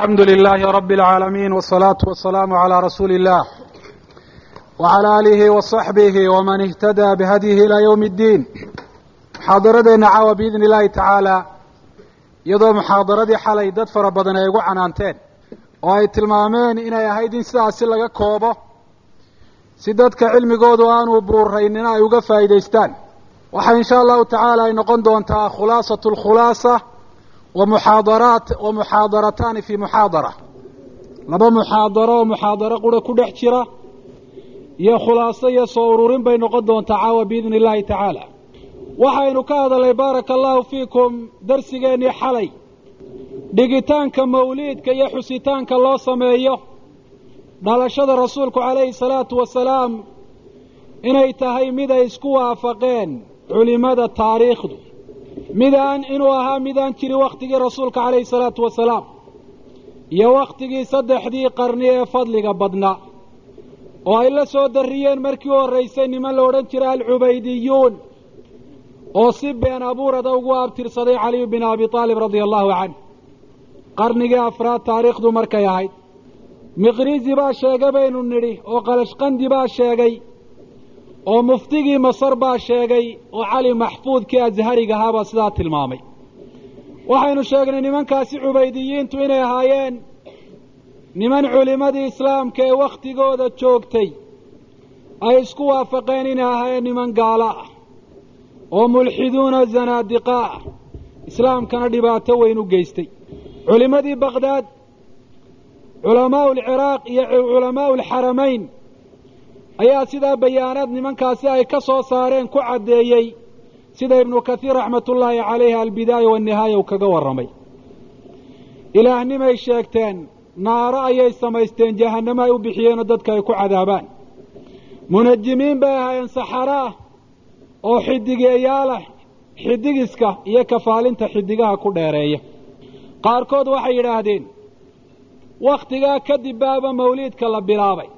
alxamdu lilaahi rabi اlcaalamiin wالsalaatu wasalaamu calaa rasuuli اllah wacalى aalihi waصaxbihi waman ihtadaa bihadyihi ilaa ywmi اddiin muxaadaradeenna caawa biidni illaahi tacaala iyadoo muxaadaradii xalay dad fara badan ay ugu canaanteen oo ay tilmaameen inay ahayd in sidaasi laga koobo si dadka cilmigoodu aanu buuraynina ay uga faa'iidaystaan waxaa in sha allahu tacaala ay noqon doontaa khulaasatu lkhulaasa wa muxaadaraat wa muxaadarataani fii muxaadara laba muxaadaro oo muxaadaro qura ku dhex jira iyo khulaaso iyo soo ururin bay noqon doontaa caawa biidni illaahi tacaala waxaynu ka hadalnay baaraka allahu fiikum darsigeennii xalay dhigitaanka mawliidka iyo xusitaanka loo sameeyo dhalashada rasuulku calayhi salaatu wasalaam inay tahay mid ay isku waafaqeen culimada taariikhdu midaan inuu ahaa midaan jirin wakhtigii rasuulka calayhi salaatu wasalaam iyo wakhtigii saddexdii qarni ee fadliga badnaa oo ay la soo darriyeen markii horraysay niman la odhan jiray alcubaydiyuun oo si been abuurada ugu abtirsaday caliyu bin abi aalib radia allahu canh qarnigii afraad taariikhdu markay ahayd. Miqrizi baa sheegay baynu nidhi oo qalashqandi baa sheegay oo muftigii masar baa sheegay oo cali maxfuudkii ashariga ahaabaa sidaa tilmaamay. Waxaynu sheegnay nimankaasi cubaydiyiintu inay ahaayeen niman culimmadii islaamka ee wakhtigooda joogtay ay isku waafaqeen inay ahaayeen niman gaalo ah oo mulxiduuna zanaadiqa ah. Islaamkana dhibaato weyn u geystay. Culimmadii baqhdaad culamaau alciraaq iyo culamaau alxaramayn ayaa sidaa bayaanaad nimankaasi ay ka soo saareen ku caddeeyey sida ibnu kathiir raxmatullaahi calayhi albidaaya waannihaaya uu kaga warramay. Ilaahnimay sheegteen naaro ayay samaysteen jahannamo ay u bixiyeenoo dadka ay ku cadaabaan. Munajimiin bay ahaayeen saxara ah oo xidigeeyaalah xidigiska iyo kafaalinta xidigaha ku dheereeya. Qaarkood waxay yidhaahdeen wakhtigaa kadib baaba mawliidka la bilaabay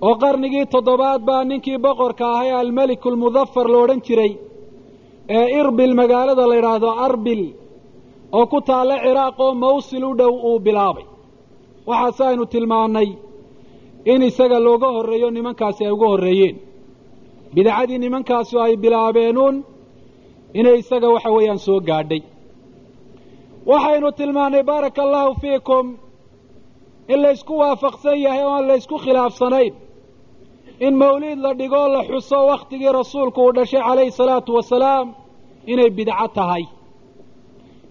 oo qarnigii toddobaad baa ninkii boqorka ahay almeliku almudafar la odhan jiray ee irbil magaalada la yidhaahdo arbil oo ku taalla ciraaq oo mawsil u dhow uu bilaabay. Waxaase aynu tilmaannay in isaga looga horreeyo nimankaasi ay uga horreeyeen. Bidacadii nimankaasu ay bilaabeenuun inay isaga waxa weeyaan soo gaadhay. Waxaynu tilmaannay baaraka allahu fiikum in laysku waafaqsan yahay oo aan laysku khilaafsanayn in mawliid la dhigoo la xuso wakhtigii rasuulku uu dhashay calayhi salaatu wasalaam inay bidco tahay.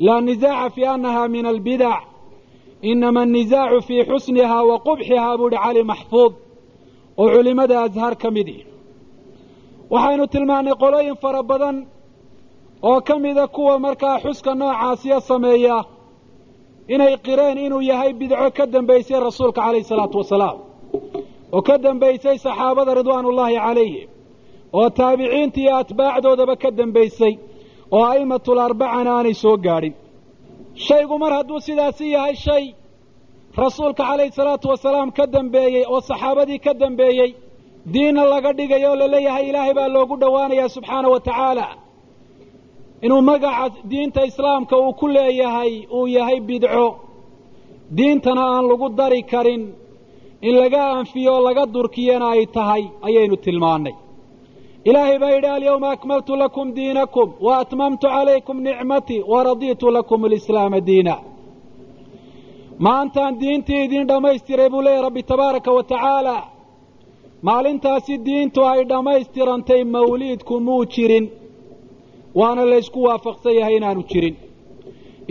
Laa nisaaca fii annaha min albidac inama annisaacu fii xusnihaa wa qubxihaa buu ihi cali maxfuud. Oo culimmada ashar ka mid ihi waxaynu tilmaannay qolooyin fara badan oo ka mida kuwa markaa xuska noocaasiya sameeya inay qireen inuu yahay bidco ka dambaysay rasuulka calayhi salaatu wasalaam oo ka dambaysay saxaabada ridwaanullaahi calayhim oo taabiciinta iyo atbaacdoodaba ka dambaysay oo a'immatul arbacana aanay soo gaadhin shaygu mar hadduu sidaasi yahay shay rasuulka calayhi salaatu wasalaam ka dambeeyey oo saxaabadii ka dambeeyey diinna laga dhigaya oo la leeyahay ilaahay baa loogu dhowaanayaa subxaana wa tacaala. Inuu magaca diinta islaamka uu ku leeyahay uu yahay bidco diintana aan lagu dari karin in laga anfiyo laga durkiyana ay tahay ayaynu tilmaannay. Ilaahay baa yidhi alyawma akmaltu lakum diinakum wa atmamtu calaykum nicmatii wa raditu lakum alislaama diina. Maantaan diintii idiin dhammaystiray buu leeyahy rabbi tabaaraka wa tacaala maalintaasi diintu ay dhammaystirantay mawliidku muu jirin waana laysku waafaqsan yahay inaanu jirin.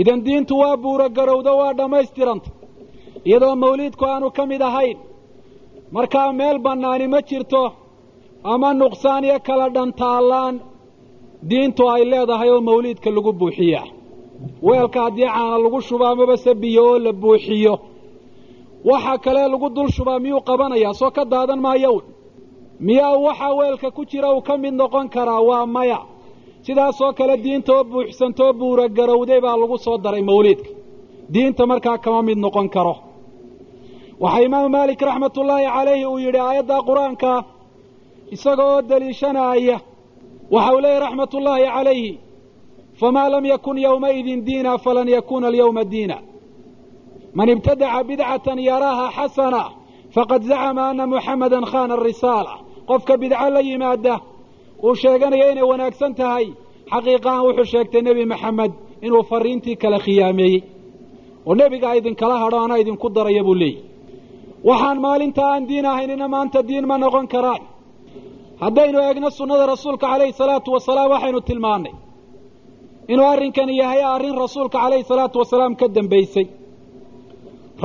Idan diintu waa buuro garowdo waa dhammaystiranta iyadoo mawliidku aanu ka mid ahayn. Markaa meel bannaani ma jirto ama nuqsaan iyo kala dhantaallaan diintu ay leedahay oo mawliidka lagu buuxiyaa weelka haddii caana lagu shubo amabase biyo oo la buuxiyo. Waxa kale lagu dul shubaa miyuu qabanayaa? Soo ka daadan maayown miyaa waxaa weelka ku jira uu ka mid noqon karaa waa maya. Sidaasoo kale diinta oo buuxsantoo buura garowday baa lagu soo daray mawliidka. Diinta markaa kama mid noqon karo waxaa imaamu maalik raxmatullaahi calayhi uu yidhi aayaddaa qur'aanka isaga oo deliishanaaya waxa uu leeyahy raxmatullaahi calayhi famaa lam yakun yowmaidin diina falan yakuuna alyawma diina. Man ibtadaca bidcatan yaraaha xasana faqad zacama ana muxamadan khana arisaala qofka bidco la yimaada uu sheeganaya inay wanaagsan tahay xaqiiqahan wuxuu sheegtay nebi maxamed inuu fariintii kala khiyaameeyey. Oo nebigaa idinkala hadho anaa idinku daraya buu leeyahy waxaan maalinta aan diin ahaynina maanta diin ma noqon karaan. Haddaynu eegno sunnada rasuulka calayhi salaatu wasalaam waxaynu tilmaannay. Inuu arrinkani yahay arrin rasuulka calayhi salaatu wasalaam ka dambaysay.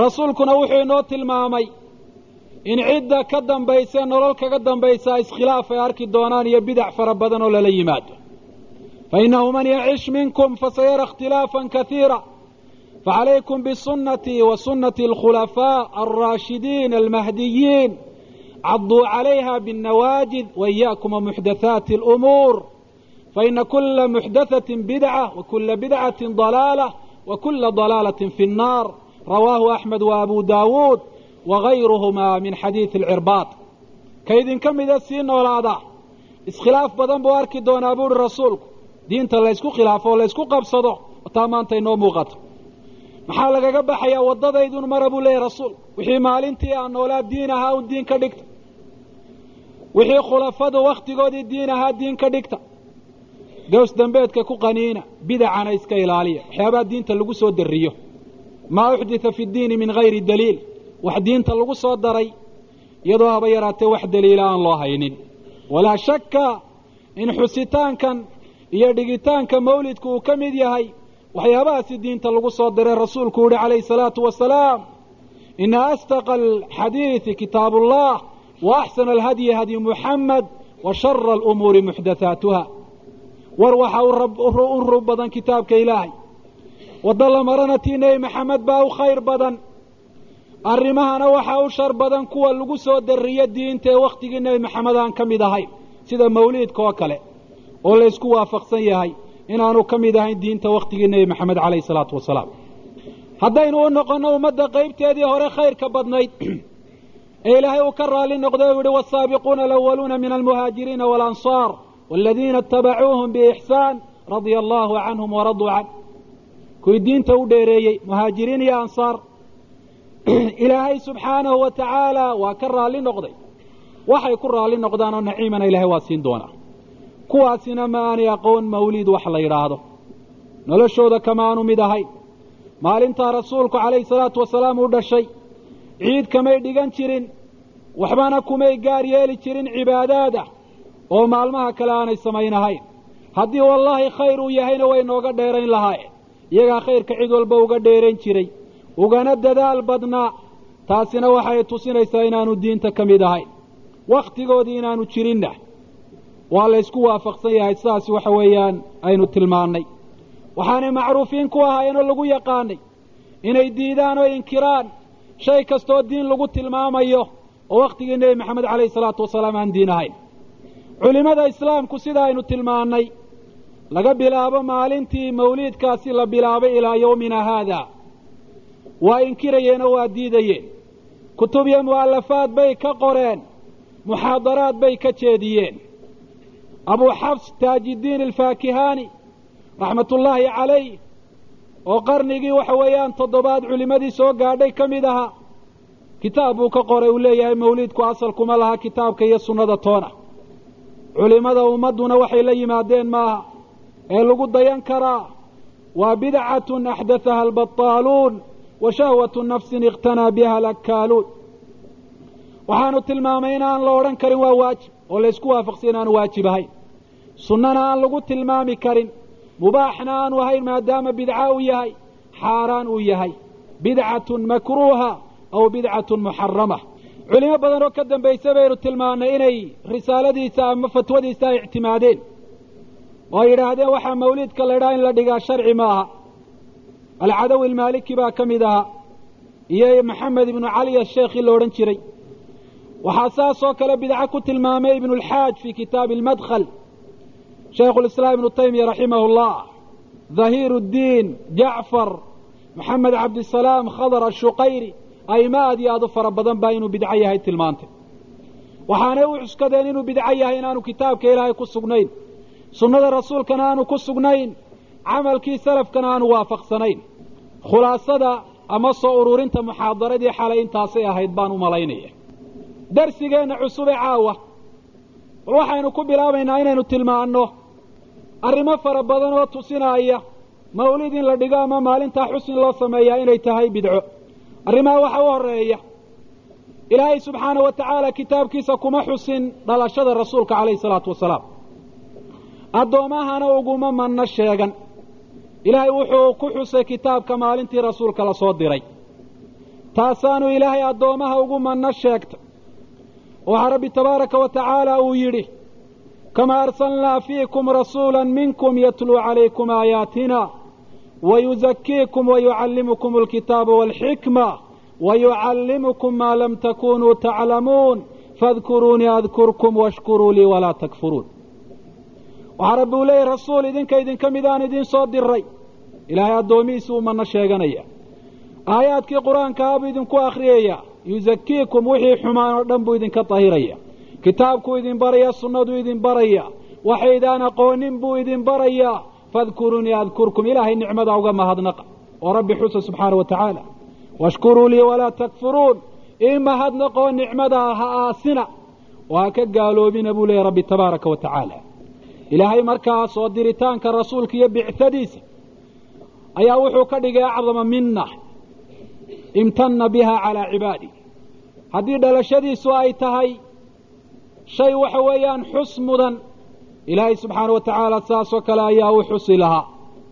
Rasuulkuna wuxuu inoo tilmaamay in cidda ka dambaysa nolol kaga dambaysa iskhilaaf ay arki doonaan iyo bidac fara badan oo lala yimaado. Fa innahu man yacish minkum fasayara ikhtilaafan kaiira facalaykum bisunatii wa sunati alkhulafaa alraashidiin almahdiyiin caduu calayha biاnnawaajid waiyaakum wamuxdathaati alumuur faina kula muxdathatin bidca wa kula bidcatin dalaala wa kula dalaalatin fi اnnaar rawaahu axmed wa abu daawuud wagayruhumaa min xadiidi alcirbaad ka idinka mida sii noolaada iskhilaaf badan buu arki doonaa buuhi rasuulku diinta laysku khilaafo oo laysku qabsado taa maanta inoo muuqato maxaa lagaga baxayaa waddadaydun mara buu leeyahy rasuulku wixii maalintii aan noolaa diin ahaa un diin ka dhigta. Wixii khulafadu wakhtigoodii diin ahaa diin ka dhigta. Gaws dambeedka ku qaniina bidacana iska ilaaliya. Waxyaabaha diinta lagu soo dariyo. Maa uxditha fi ddiini min gayri daliil. Wax diinta lagu soo daray iyadoo haba yaraatee wax daliila aan loo haynin. Walaa shakka in xusitaankan iyo dhigitaanka mawlidku uu ka mid yahay waxyaabahaasi diinta lagu soo diray rasuulku uhi calayhi salaatu wasalaam ina asdaqa alxadiidi kitaabu ullah wa axsana alhadyi hadyi muxamed wa shara alumuuri muxdathaatuha war waxa u rug badan kitaabka ilaahay. Waddo la marana tii nebi maxamed baa u khayr badan. Arrimahana waxaa u shar badan kuwa lagu soo dariyo diinta ee wakhtigii nebi maxamed aan ka mid ahayn sida mawliidka oo kale oo laysku waafaqsan yahay inaanu ka mid ahayn diinta wakhtigii nebi maxamed calayhi salaatu wasalaam. Haddaynu u noqonno ummadda qaybteedii hore khayrka badnayd ee ilaahay uu ka raalli noqday u yihi waasaabiquuna alawaluuna min almuhaajiriina waalansaar waladiina itabacuuhum biixsaan radia allahu canhum waraduu can. Kuwii diinta u dheereeyey muhaajiriin iyo ansaar ilaahay subxaanahu wa tacaala waa ka raalli noqday. Waxay ku raalli noqdaanoo naciimana ilaahay waa siin doonaa kuwaasina ma aanay aqoon mawliid wax la yidhaahdo. Noloshooda kamaanu mid ahayn maalintaa rasuulku calayhi salaatu wasalaam uu dhashay ciid kamay dhigan jirin waxbana kumay gaar yeeli jirin cibaadaada oo maalmaha kale aanay samaynahayn haddii wallaahi khayr uu yahayna way nooga dheerayn lahaayeen. Iyagaa khayrka cid walba uga dheerayn jiray. Ugana dadaal badnaa. Taasina waxay tusinaysaa inaanu diinta ka mid ahayn wakhtigoodii inaanu jirinna waa laysku waafaqsan yahay sidaas waxa weeyaan aynu tilmaannay. Waxaanay macruufiin ku ahaayeenoo lagu yaqaanay inay diidaan oo inkiraan shay kastoo diin lagu tilmaamayo oo wakhtigii nebi maxamed calayhi salaatu wasalaam aan diin ahayn. Culimmada islaamku sida aynu tilmaannay laga bilaabo maalintii mawliidkaasi la bilaabay ilaa yowmina haada. Waa inkirayeen oo waa diidayeen. Kutub iyo mu'alafaad bay ka qoreen muxaadaraad bay ka jeediyeen abuu xafs taajiddiin alfaakihaani raxmatullaahi calayh oo qarnigii waxa weeyaan toddobaad culimmadii soo gaadhay ka mid ahaa kitaab buu ka qoray uu leeyahay mawliidku asalkuma laha kitaabka iyo sunnada toona. Culimmada ummadduna waxay la yimaadeen maaha ee lagu dayan karaa waa bidcatun axdathaha albataaluun wa shahwatu nafsin iqtanaa biha alakkaaluun waxaanu tilmaamay inaan la odhan karin waa waajib oo laysku waafaqsay inaanu waajib ahayn sunnana aan lagu tilmaami karin. Mubaaxna aanu ahayn maadaama bidca uu yahay xaaraan uu yahay. Bidcatun makruuha aw bidcatun muxarama culimo badan oo ka dambaysa baynu tilmaannay inay risaaladiisa ama fatwadiisa ay ictimaadeen. Oo ay yidhaahdeen waxaa mawliidka la ydhaha in la dhigaa sharci ma aha alcadawi almaaliki baa ka mid ahaa iyo maxamed ibnu cali asheekhi la odhan jiray. Waxaa saas oo kale bidco ku tilmaamay ibnu lxaaj fii kitaabi almadkhal shaykhu lislaam ibnu taymiya raximah llah dhahiir ddiin jacfar maxamed cabdisalaam khadar ashuqayri ayma aad iyo aad u fara badan baa inuu bidco yahay tilmaantay waxaanay u cuskadeen inuu bidco yahay inaanu kitaabka ilaahay ku sugnayn sunnada rasuulkana aanu ku sugnayn camalkii salafkana aanu waafaqsanayn. Khulaasada ama soo ururinta muxaadaradii xalay intaasay ahayd baan u malaynaya. Darsigeenna cusube caawa. Bal waxaynu ku bilaabaynaa inaynu tilmaanno arrimo fara badan oo tusinaya mawlid in la dhigo ama maalintaa xus in loo sameeyaa inay tahay bidco. Arrimaha waxa u horreeya ilaahay subxaana wa tacaala kitaabkiisa kuma xusin dhalashada rasuulka calayhi salaatu wasalaam. Addoomahana uguma manno sheegan. Ilaahay wuxuu ku xusay kitaabka maalintii rasuulka la soo diray. Taasaanu ilaahay addoomaha ugu manno sheegtay. Waxaa rabbi tabaaraka wa tacaala uu yidhi kamaa arsalnaa fiikum rasuula minkum yatluu calaykum aayaatina wayuzakiikum wayucallimukum alkitaaba waalxikma wayucallimukum maa lam takunuu taclamuun faadkuruunii adkurkum washkuruu lii walaa takfuruun waxaa rabbi uu leeyahy rasuul idinka idinka midaan idiin soo diray ilaahay addoomihiisi uu manno sheeganaya aayaadkii qur'aankaha buu idinku akhriyayaa yuzakiikum wixii xumaan oo dhan buu idinka dahiraya kitaabkuu idin baraya sunnaduu idin baraya waxaydaan aqoonin buu idin barayaa faadkuruunii adkurkum ilaahay nicmada uga mahadnaqa. Oo rabbi xusa subxaana wa tacaala washkuruu lii walaa takfuruun. Ii mahadnaqoo nicmadaa ha aasina. Oo ha ka gaaloobina buu leeyahy rabbi tabaaraka wa tacaala. Ilaahay markaa soo diritaanka rasuulka iyo bicadiisa ayaa wuxuu ka dhigay acdama mina imtana biha calaa cibaadi. Haddii dhalashadiisu ay tahay shay waxa weeyaan xus mudan. Ilaahay subxaana wa tacaala saasoo kale ayaa u xusi lahaa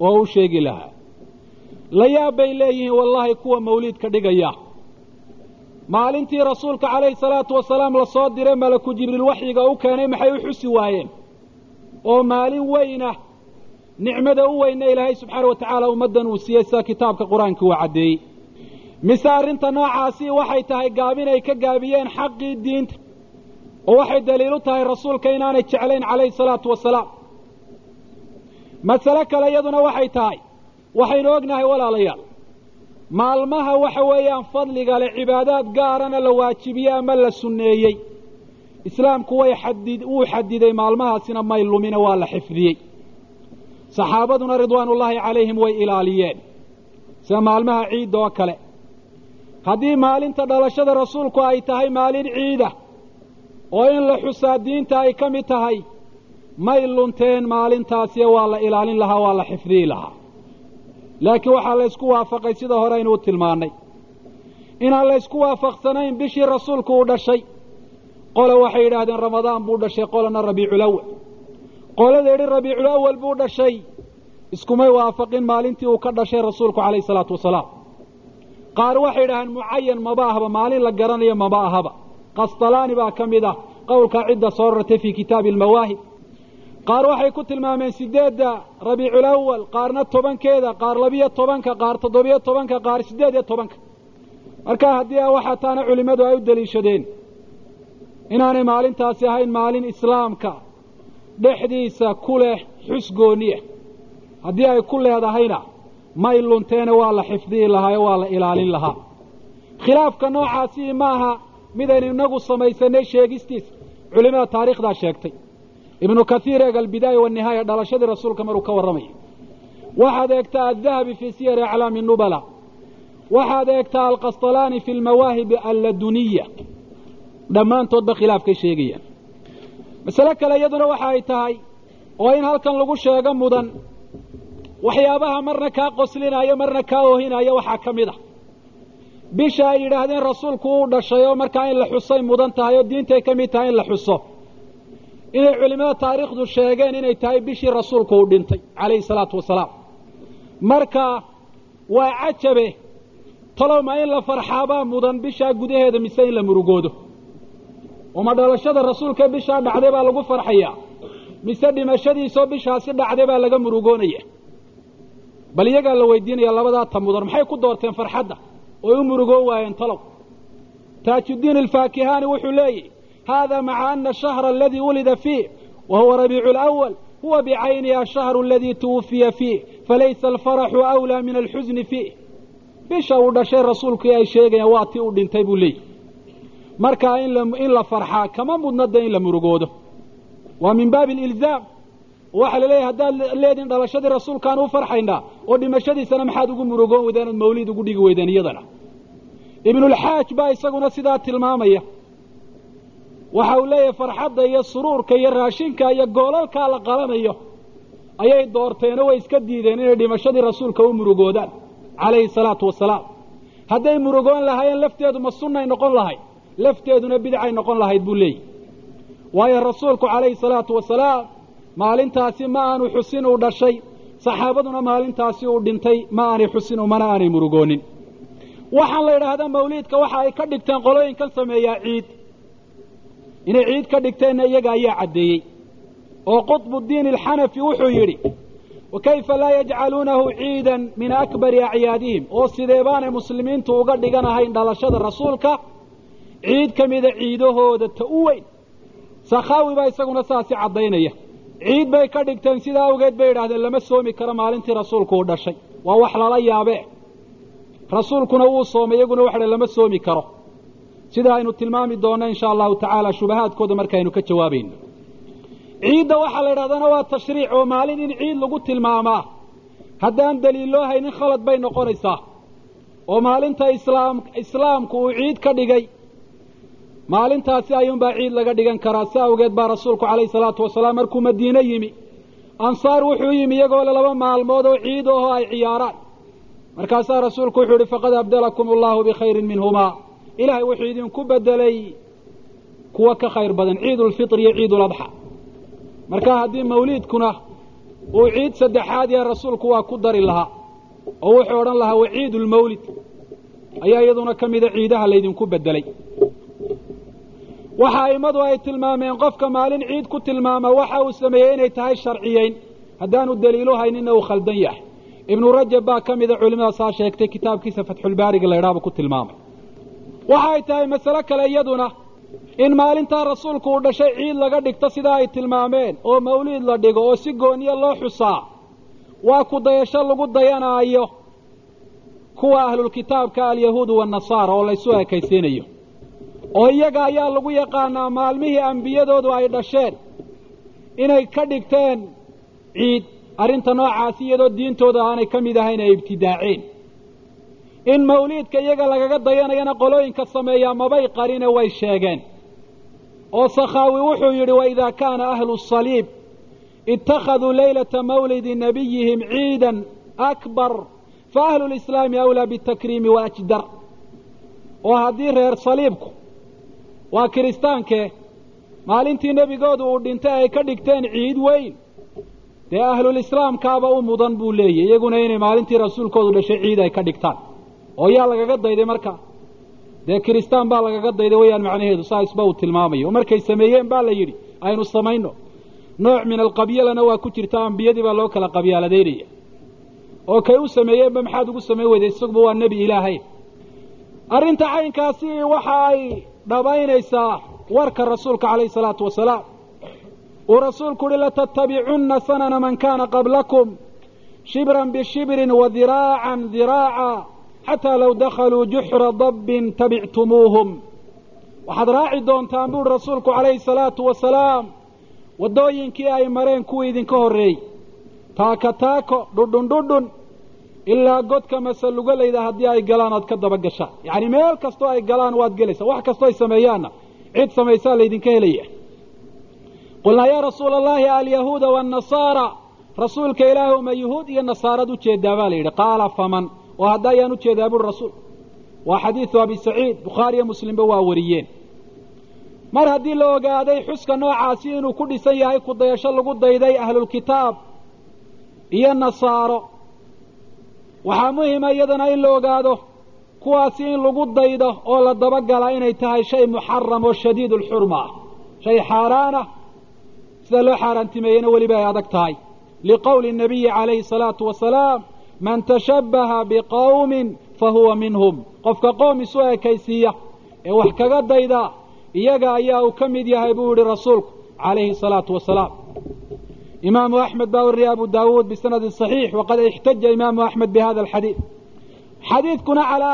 oo u sheegi lahaa. La yaab bay leeyihiin wallaahi kuwa mawliidka dhigaya. Maalintii rasuulka calayhi salaatu wasalaam la soo diray malaku jibriil waxyiga u keenay maxay u xusi waayeen? Oo maalin weyna nicmada u weyna ilaahay subxaana wa tacaala ummaddan uu siiyey sida kitaabka qur'aanka uu caddeeyey. Mise arrinta noocaasi waxay tahay gaabin ay ka gaabiyeen xaqii diinta oo waxay daliil u tahay rasuulka inaanay jeclayn calayhi salaatu wasalaam. Masale kale iyaduna waxay tahay waxaynu ognahay walaalayaal maalmaha waxa weeyaan fadliga leh cibaadaad gaarana la waajibiyey ama la sunneeyey. Islaamku way xadid wuu xadiday maalmahaasina may lumine waa la xifdiyey. Saxaabaduna ridwaanullaahi calayhim way ilaaliyeen. Sida maalmaha ciidda oo kale. Haddii maalinta dhalashada rasuulku ay tahay maalin ciida oo in la xusaa diinta ay ka mid tahay may lunteen maalintaasiyo waa la ilaalin lahaa waa la xifdiyi lahaa. Laakiin waxaa laysku waafaqay sida hore aynu u tilmaannay. Inaan laysku waafaqsanayn bishii rasuulku uu dhashay. Qole waxay yidhaahdeen ramadaan buu dhashay qolana rabiiculawal qolada yidhi rabiiculawal buu dhashay. Iskumay waafaqin maalintii uu ka dhashay rasuulku calayhi salaatu wasalaam. Qaar waxay yidhahdeen mucayan maba ahba maalin la garanayo maba ahaba qastalaani baa ka mid ah qowlkaa cidda soo rartay fii kitaabi almawaahib. Qaar waxay ku tilmaameen sideedda rabiiculawal qaarna tobankeeda qaar labiyo tobanka qaar toddobiyo tobanka qaar siddeed iyo tobanka. Marka haddii a waxaa taana culimmadu ay u deliishadeen inaanay maalintaasi ahayn maalin islaamka dhexdiisa ku leh xus gooniya haddii ay ku leedahayna may lunteena waa la xifdiyi lahaa waa la ilaalin lahaa. Khilaafka noocaasi maaha midaynu inagu samaysanay sheegistiisa culimada taariikhdaa sheegtay. Ibnu kaiir eeg albidaaya wanihaaya dhalashadii rasuulka maruu ka warramaya waxaad eegtaa adahabi fii siyari aclaami nubala. Waxaad eegtaa alqastalaani fi lmawaahibi alladuniya. Dhammaantoodba khilaafkay sheegayaan. Masale kale iyaduna waxa ay tahay oo in halkan lagu sheego mudan waxyaabaha marna kaa qoslinayo marna kaa oohinayo waxaa ka mid a bisha ay yidhaahdeen rasuulku uu dhashay oo markaa in la xusay mudan tahay oo diintay ka mid tahay in la xuso. Inay culimmada taariikhdu sheegeen inay tahay bishii rasuulku uu dhintay calayhi salaatu wasalaam. Marka waa cajabe talowma in la farxaabaa mudan bishaa gudaheeda mise in la murugoodo. Uma dhalashada rasuulka bishaa dhacday baa lagu farxayaa mise dhimashadiisoo bishaasi dhacday baa laga murugoonaya? Bal iyagaa la weydiinaya labadaa ta mudan maxay ku doorteen farxadda oy u murugoon waayeen talow taajuddiin alfaakihaani wuxuu leeyahy hada maca ana ashahra aladii wulida fiih wa huwa rabiicu alawal huwa bicaynihi ashahru aladii tuwufiya fiih falaysa alfaraxu awlaa min alxusni fiih bisha uu dhashay rasuulkii ay sheegayaan waa tii uu dhintay buu leeyahy markaa in la farxaa kama mudna de in la murugoodo waa min baabi alilzaam waxaa la leeyahy haddaad leediin dhalashadii rasuulkaan u farxaynaa oo dhimashadiisana maxaad ugu murugoon weydeen ood mawlid ugu dhigi weydeen iyadana ibnulxaaj baa isaguna sidaa tilmaamaya. Waxa uu leeyahay farxadda iyo suruurka iyo raashinka iyo goolalkaa la qalanayo ayay doorteenoo way iska diideen inay dhimashadii rasuulka u murugoodaan calayhi salaatu wasalaam. Hadday murugoon lahaayeen lafteedu ma sunnay noqon lahayd lafteeduna bidcay noqon lahayd buu leeyahy waayo rasuulku calayhi salaatu wasalaam maalintaasi ma aanu xusin uu dhashay saxaabaduna maalintaasi uu dhintay ma aanay xusin umana aanay murugoonin waxaan la yidhaahdaa mawliidka waxa ay ka dhigteen qolooyinkan sameeyaa ciid. Inay ciid ka dhigteenna iyaga ayaa caddeeyey. Oo qطbu diin alxanafi wuxuu yidhi wakayfa laa yajcaluunahu ciidan min akbari acyaadihim? Oo sidee baanay muslimiintu uga dhiganahayn dhalashada rasuulka ciid ka mida ciidahooda ta u weyn. Sakhaawi baa isaguna saasi caddaynaya. Ciid bay ka dhigteen sidaa awgeed bay yidhahdeen lama soomi karo maalintii rasuulku uu dhashay. Waa wax lala yaabee rasuulkuna wuu soomay iyaguna waxa lama soomi karo. Sida aynu tilmaami doonno insha allahu tacaala shubahaadkooda markaaynu ka jawaabayno ciidda waxaa la yidhahdana waa tashriic oo maalin in ciid lagu tilmaamaa. Haddaan daliilloo haynin khalad bay noqonaysaa. Oo maalinta islaam islaamku uu ciid ka dhigay maalintaasi ayuunbaa ciid laga dhigan karaa. Si awgeed baa rasuulku calayhi salaatu wasalaam markuu madiine yimi ansaar wuxuu yimi iyagoo le laba maalmood oo ciid aho ay ciyaaraan markaasaa rasuulku wuxuu yihi faqad abdalakum allahu bikhayrin minhumaa ilaahay wuxuu idinku bedelay kuwa ka khayr badan ciid ulfitr iyo ciid uladxa marka haddii mawliidkuna uu ciid saddexaad yahay rasuulku waa ku dari lahaa oo wuxuu odhan lahaa wa ciid ulmawlid ayaa iyaduna ka mida ciidaha laydinku bedelay waxa a'immadu ay tilmaameen qofka maalin ciid ku tilmaama waxa uu sameeyey inay tahay sharciyeyn. Haddaanu daliilu hayninna uu khaldan yahay ibnu rajab baa ka mida culimmadaasaa sheegtay kitaabkiisa fatxulbaariga la ydhaaba ku tilmaamay. Waxa ay tahay masale kale iyaduna in maalintaa rasuulku uu dhashay ciid laga dhigto sidaa ay tilmaameen oo mawliid la dhigo oo si gooniya loo xusaa. Waa ku dayasho lagu dayanaayo kuwa ahlulkitaabka alyahuudu waannasaara oo laysu ekaysiinayo. Oo iyaga ayaa lagu yaqaanaa maalmihii ambiyadoodu ay dhasheen inay ka dhigteen ciid arrinta noocaasi iyadoo diintooda aanay ka mid ahayn ay ibtidaaceen. In mawliidka iyaga lagaga dayanayana qolooyinka sameeyaa mabay qarine way sheegeen. Oo sakhaawi wuxuu yidhi waidaa kaana ahlu saliib ittakhaduu leylata mawlidi nabiyihim ciidan akbar fa ahlu lislaami awlaa bitakriimi waajdar oo haddii reer saliibku waa kiristaankee maalintii nebigoodu uu dhintay ay ka dhigteen ciid weyn dee ahlulislaamkaaba u mudan buu leeyahy iyaguna inay maalintii rasuulkoodu dhashay ciid ay ka dhigtaan. Oo yaa lagaga dayday marka? Dee kiristaan baa lagaga dayday wayaan macnaheedu saa isba uu tilmaamayo. Oo markay sameeyeen baa la yidhi aynu samayno. Nooc min alqabyalana waa ku jirta ambiyadii baa loo kala qabyaaladeynaya oo kay u sameeyeenba maxaad ugu samayn weyday isaguba waa nebi ilaahay. Arrinta caynkaasi waxa ay dhabaynaysaa warka rasuulka calayhi salaatu wasalaam uu rasuulku uhi latattabicunna sanana man kaana qablakum shibran bishibrin wa diraacan diraaca xataa low dakhaluu juxra dabbin tabictumuuhum waxaad raaci doontaan buuhi rasuulku calayhi salaatu wasalaam waddooyinkii ay mareen kuwii idinka horreeyey. Taaka taako dhudhun dhudhun ilaa godka masalugalayda haddii ay galaan aad ka daba gashaan yacni meel kastoo ay galaan waad gelaysaa wax kastoo ay sameeyaanna cid samaysaa laydinka helaya qulnaa yaa rasuula allahi alyahuuda waannasaara rasuulka ilaahu ma yuhuud iyo nasaarad u jeedaa baa la yidhi qaala faman oo hadda ayaan u jeedaa buuri rasuul waa xadiidu abi saciid bukhaari iyo muslimba waa wariyeen mar haddii la ogaaday xuska noocaasi inuu ku dhisan yahay ku dayasho lagu dayday ahlulkitaab iyo nasaaro waxaa muhima iyadana in la ogaado kuwaasi in lagu daydo oo la dabagalaa inay tahay shay muxaram oo shadiid ulxurma ah shay xaaraan ah sida loo xaaraantimeeyena weliba ay adag tahay. Liqowli nabiyi calayhi salaatu wasalaam man tashabbaha biqowmin fa huwa minhum. Qofka qoom isu ekaysiiya ee wax kaga dayda iyaga ayaa uu ka mid yahay buu yihi rasuulku calayhi salaatu wasalaam imaamu axmed baa wariyay abu daawuud bisanadi صaxiix waqad ixtaja imaamu axmed bihada alxadiid. Xadiidkuna calaa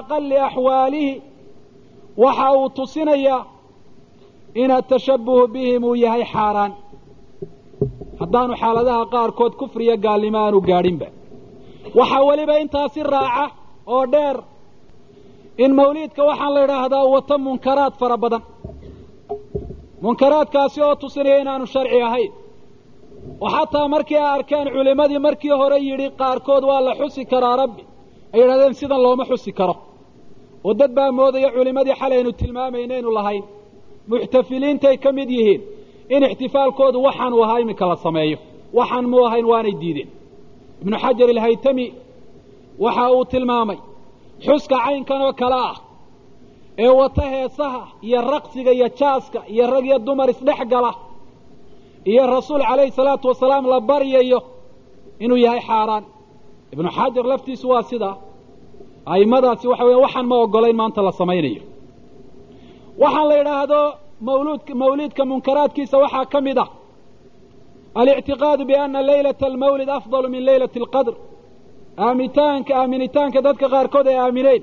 aqali axwaalihi waxa uu tusinayaa in atashabuhu bihim uu yahay xaaraan haddaanu xaaladaha qaarkood kufriya gaalnimo aanu gaadhinba waxaa weliba intaasi raaca oo dheer in mawliidka waxaan la idhaahdaa wato munkaraad fara badan munkaraadkaasi oo tusinaya inaanu sharci ahayn oo xataa markii ay arkeen culimmadii markii hore yidhi qaarkood waa la xusi karaa rabbi ay yidhahdeen sidan looma xusi karo oo dad baa moodaya culimmadii xalay aynu tilmaamayna ynu lahayn muxtafiliintay ka mid yihiin in ixtifaalkoodu waxaanu ahaa iminka la sameeyo. Waxaan mu ahayn waanay diideen. Ibnu xajar ilhaytami waxa uu tilmaamay xuska caynkan oo kale ah ee wata heesaha iyo raqsiga iyo jaaska iyo rag iyo dumar isdhex gala iyo rasuul calayhi salaatu wasalaam la baryayo inuu yahay xaaraan. Ibnu xajar laftiisu waa sidaa a'immadaasi waxa weya waxaan ma ogolayn maanta la samaynayo waxaan la yidhaahdo mawluud mawliidka munkaraadkiisa waxaa ka mid ah alictiqaadu biana laylata almawlid afdalu min laylati alqadr. Aaminitaanka aaminitaanka dadka qaarkood ay aamineen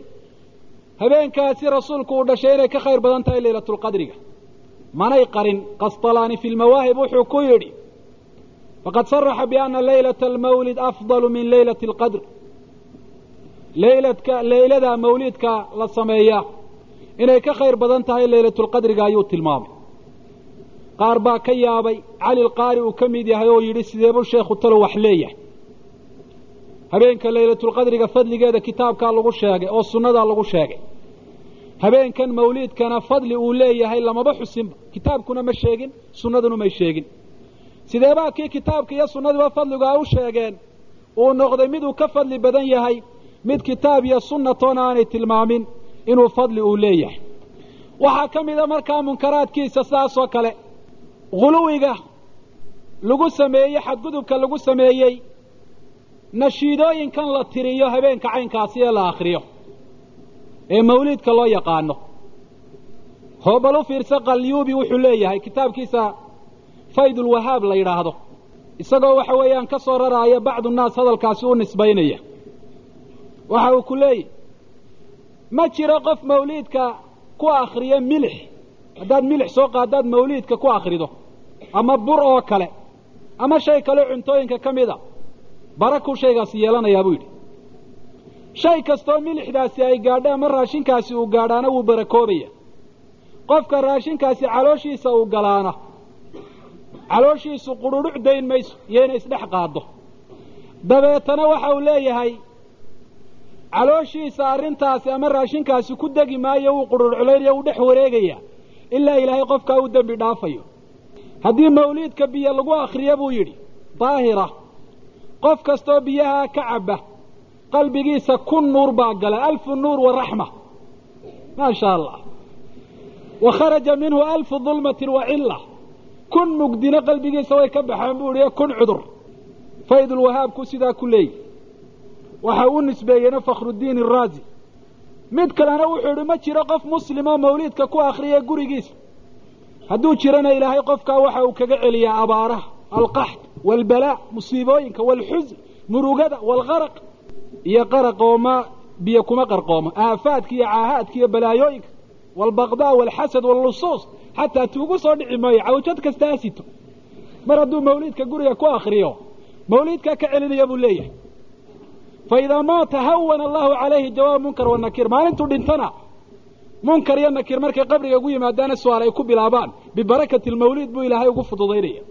habeenkaasi rasuulku uu dhashay inay ka khayr badan tahay laylatulqadriga manay qarin qastalaani fi lmawaahib wuxuu ku yidhi faqad saraxa biana laylata almawlid afdalu min laylati alqadr. Layladka laylada mawliidka la sameeyaa inay ka khayr badan tahay laylatulqadriga ayuu tilmaamay. Qaar baa ka yaabay cali lqaari uu ka mid yahay oo yidhi sideebuu sheekhu talow wax leeyahay? Habeenka laylatulqadriga fadligeeda kitaabkaa lagu sheegay oo sunnadaa lagu sheegay. Habeenkan mawliidkana fadli uu leeyahay lamaba xusinba kitaabkuna ma sheegin sunnaduna may sheegin. Sideebaa kii kitaabka iyo sunnaduba fadligu ay u sheegeen? Uu noqday miduu ka fadli badan yahay mid kitaab iyo sunnatoona aanay tilmaamin inuu fadli uu leeyahay. Waxaa ka mida markaa munkaraadkiisa sidaasoo kale huluwiga lagu sameeyey xadgudubka lagu sameeyey nashiidooyinkan la tiriyo habeenka caynkaasi ee la akhriyo ee mawliidka loo yaqaano. Hoobal u fiirsa qalyuubi wuxuu leeyahay kitaabkiisa faydulwahaab la yidhaahdo isagoo waxa weeyaan ka soo raraaya bacdu nnaas hadalkaasi u nisbaynaya. Waxa uu ku leeyahy ma jiro qof mawliidka ku akhriyo milix? Haddaad milix soo qaadaad mawliidka ku akhrido. Ama bur oo kale. Ama shay kale cuntooyinka ka mid a barakuu shaygaasi yeelanayaa buu yidhi. Shay kastoo milixdaasi ay gaadho ama raashinkaasi uu gaadhaana wuu barakoobaya qofka raashinkaasi calooshiisa uu galaana. Calooshiisu qudhudhuc dayn mayso iyo inay isdhex qaaddo. Dabeetana waxa uu leeyahay calooshiisa arrintaasi ama raashinkaasi ku degi maayo wuu qudhudhuclaynayo wuu dhex wareegaya ilaa ilaahay qofkaa uu dembi dhaafayo. Haddii mawliidka biyo lagu akhriyo buu yidhi daahira qof kastoo biyahaa ka cabba qalbigiisa kun nuur baa gala alfu nuur waraxma maa sha allah. Wa kharaja minhu alfu dulmatin wa cilla. Kun mugdina qalbigiisa way ka baxeen buu ihi kun cudur. Faydulwahaabku sidaa ku leeyihi waxa u nisbeeyeyna fakhrudiin iraazi mid kalena wuxuu idhi ma jiro qof muslimoo mawliidka ku akhriya gurigiisa. Hadduu jirana ilaahay qofkaa waxa uu kaga celiyaa abaaraha alqaxd waalbalaa musiibooyinka waalxusn murugada waalqaraq iyo qaraqooma biyo kuma qarqoomo. Aafaadka iyo caahaadka iyo balaayooyinka waalbaqdaa waalxasad waallusuus xataa tuugu soo dhici maayo cawjad kasta ha sito. Mar hadduu mawliidka guriga ku akriyo mawliidkaa ka celinaya buu leeyahay fa idaa maata hawana allahu calayhi jawaab munkar wa nakiir maalintuu dhintana munkar iyo nakiir markay qabriga ugu yimaadaana su'aal ay ku bilaabaan bibarakati lmawliid buu ilaahay ugu fududaynaya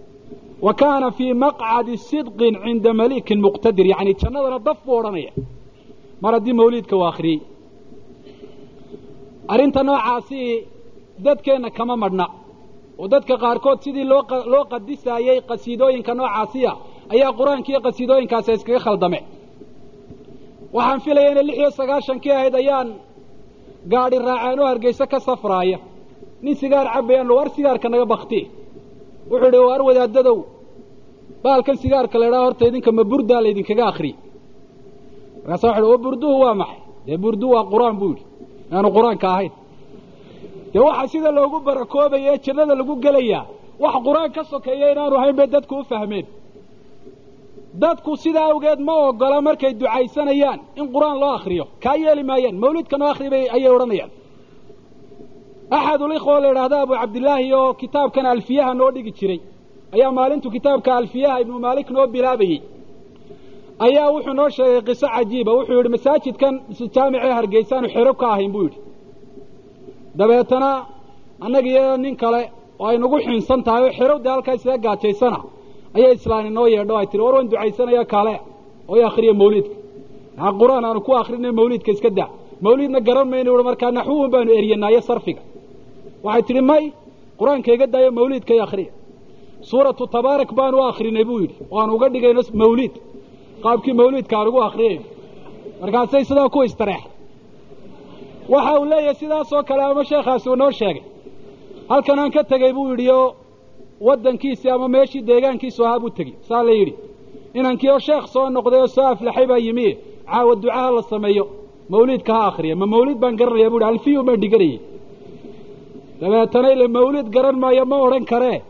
wa kaana fii maqcadi sidqin cinda malikin muqtadir yacni jannadana daf buu odhanaya mar haddii mawliidka uu akhriyey arrinta noocaasi dadkeenna kama madhna oo dadka qaarkood sidii loo qadisaayey qasiidooyinka noocaasiya ayaa qur'aanka qasiidooyinkaasi iskaga khaldame waxaan filaya inay lix iyo sagaashankii ahayd ayaan gaadhi raaceen oo hargeyse ka safraaya. Nin sigaar cabayaan war sigaarka naga bakti wuxuu idhi waar wadaadadow baalkan sigaarka la idhaha horta idinka ma burdaa laydinkaga akriye markaasa waxa o burduhu waa maxay? Dee burdu waa qur'aan buu yidhi. Inaanu qur'aanka ahayn. Dee waxa sida loogu barakoobaya ee jannada lagu gelayaa wax qur'aan ka sokeeya inaanu ahayn bay dadku u fahmeen dadku sidaa awgeed ma ogola markay ducaysanayaan in qur'aan loo akriyo kaa yeeli maayaan mawlidka noo akri bay ayay odhanayaan. Axadulikhwa la idhaahda abu cabdillaahi oo kitaabkan alfiyaha noo dhigi jiray. Ayaa maalintu kitaabka alfiyaha ibnu maalik noo bilaabayey ayaa wuxuu noo sheegay qiso cajiiba wuxuu yidhi masaajidkan jaamicee hargeysaanu xero ka ahayn buu yidhi. Dabeetana annaga iyo nin kale oo ay nagu xiinsan tahay oo xerow dee halkaa isaga gaajaysana ayaa islaani noo yeedho ay tihi war waan ducaysanaya kaale oo i akhriya mawliidka. Aa qur'aan aanu ku akrinay mawliidka iska daa. Mawliidna garan mayna uhi markaa naxwuhun baanu eryanaayo sarfiga. Waxay tidhi may qur'aanka iga daayo mawliidka i akhriya. Suuratu tabaarak baanu akrinay buu yidhi oo aan uga dhigayno mawliid. Qaabkii mawliidka aan ugu akriyayno markaasay sidaa ku istareexday. Waxa uu leeyahay sidaasoo kale ama sheekhaasi uu noo sheegay. Halkan aan ka tegey buu yidhi oo waddankiisii ama meeshii deegaankiisu ahaa buu tegey saa la yidhi inankii oo sheekh soo noqday oo soo aflaxay baa yimi. Caawa ducaha la sameeyo. Mawliidka ha akriya ma mawliid baan garanaya bu hi alfiyu baan dhiganayey dabeetana ile mawliid garan maayo ma odhan karee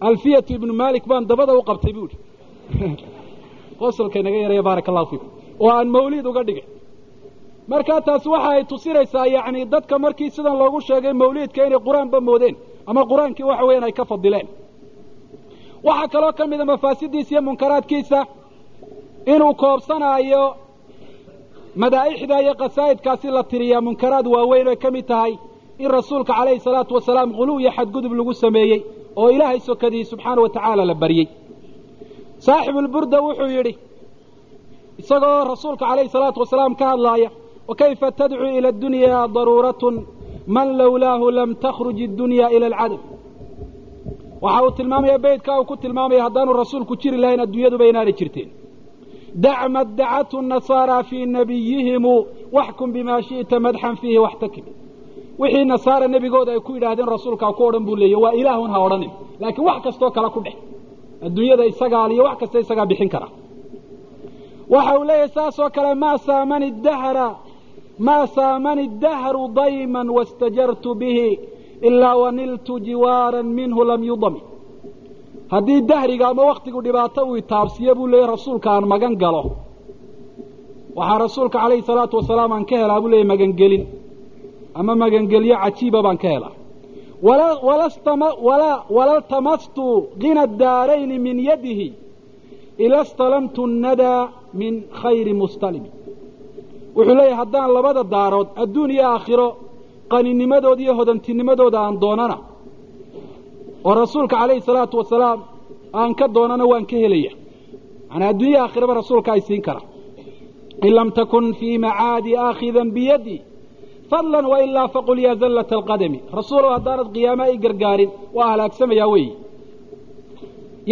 alfiyatu ibnu malik baan dabada u qabtay bu ihi qosolka inaga yaraya baaraka allahu fiikum. Oo aan mawliid uga dhigay. Markaa taasi waxa ay tusinaysaa yacni dadka markii sidan loogu sheegay mawliidka inay qur'aanba moodeen ama qur'aankii waxa weeyaan ay ka fadileen waxaa kaloo ka mida mafaasidiisa iyo munkaraadkiisa inuu koobsanaayo madaa'ixda iyo qasaa'idkaasi la tiriyaa munkaraad waaweyn oy ka mid tahay in rasuulka calayhi salaatu wasalaam quluw iyo xadgudub lagu sameeyey oo ilaahay sokadii subxaana wa tacaala la baryey. Saaxibulburda wuxuu yidhi isagoo rasuulka calayhi salaatu wasalaam ka hadlaaya wakayfa tadcuu ila addunyaa daruuratun man lowlaahu lam takhruj iddunya ila alcadam waxa uu tilmaamaya beytka uu ku tilmaamaya haddaanu rasuulku jiri lahayn adduunyaduba inaanay jirteen. Dac maddacathu nasaara fii nabiyihimu waxkum bimaa shi'ta madxan fiihi waxtakib. Wixii nasaara nebigooda ay ku yidhaahdeen rasuulkaa ku odhan buu leeyay waa ilaahun ha odhanin laakiin wax kastoo kale ku dhex. Adduunyada isagaa liyo wax kasta isagaa bixin kara. Waxa uu leeyahay saasoo kale maa saamani dahra maa saamani dahru dayman wastajartu bihi ilaa waniltu jiwaaran minhu lam yudami haddii dahriga ama waktigu dhibaato uu itaabsiyo buu leeyahy rasuulka aan magan galo waxaa rasuulka calayhi salaatu wasalaam aan ka helaa buu leeyahy magangelin ama magangelyo cajiiba baan ka helaa walaltamastu gina daarayni min yadihi ila stalamtu nadaa min khayri mustalimi wuxuu leeyahay haddaan labada daarood adduun iyo aakhiro qaninimadooda iyo hodantinimadooda aan doonana oo rasuulka calayhi salaatu wasalaam aan ka doonana waan ka helaya. Manaa adduunya aakhiraba rasuulka ay siin kara in lam takun fii macaadi aakhidan biyadi fadlan wailaa faqul yaa zallata alqadami. Rasuulow haddaanad qiyaama i gargaarin waa halaagsamayaa weeyi.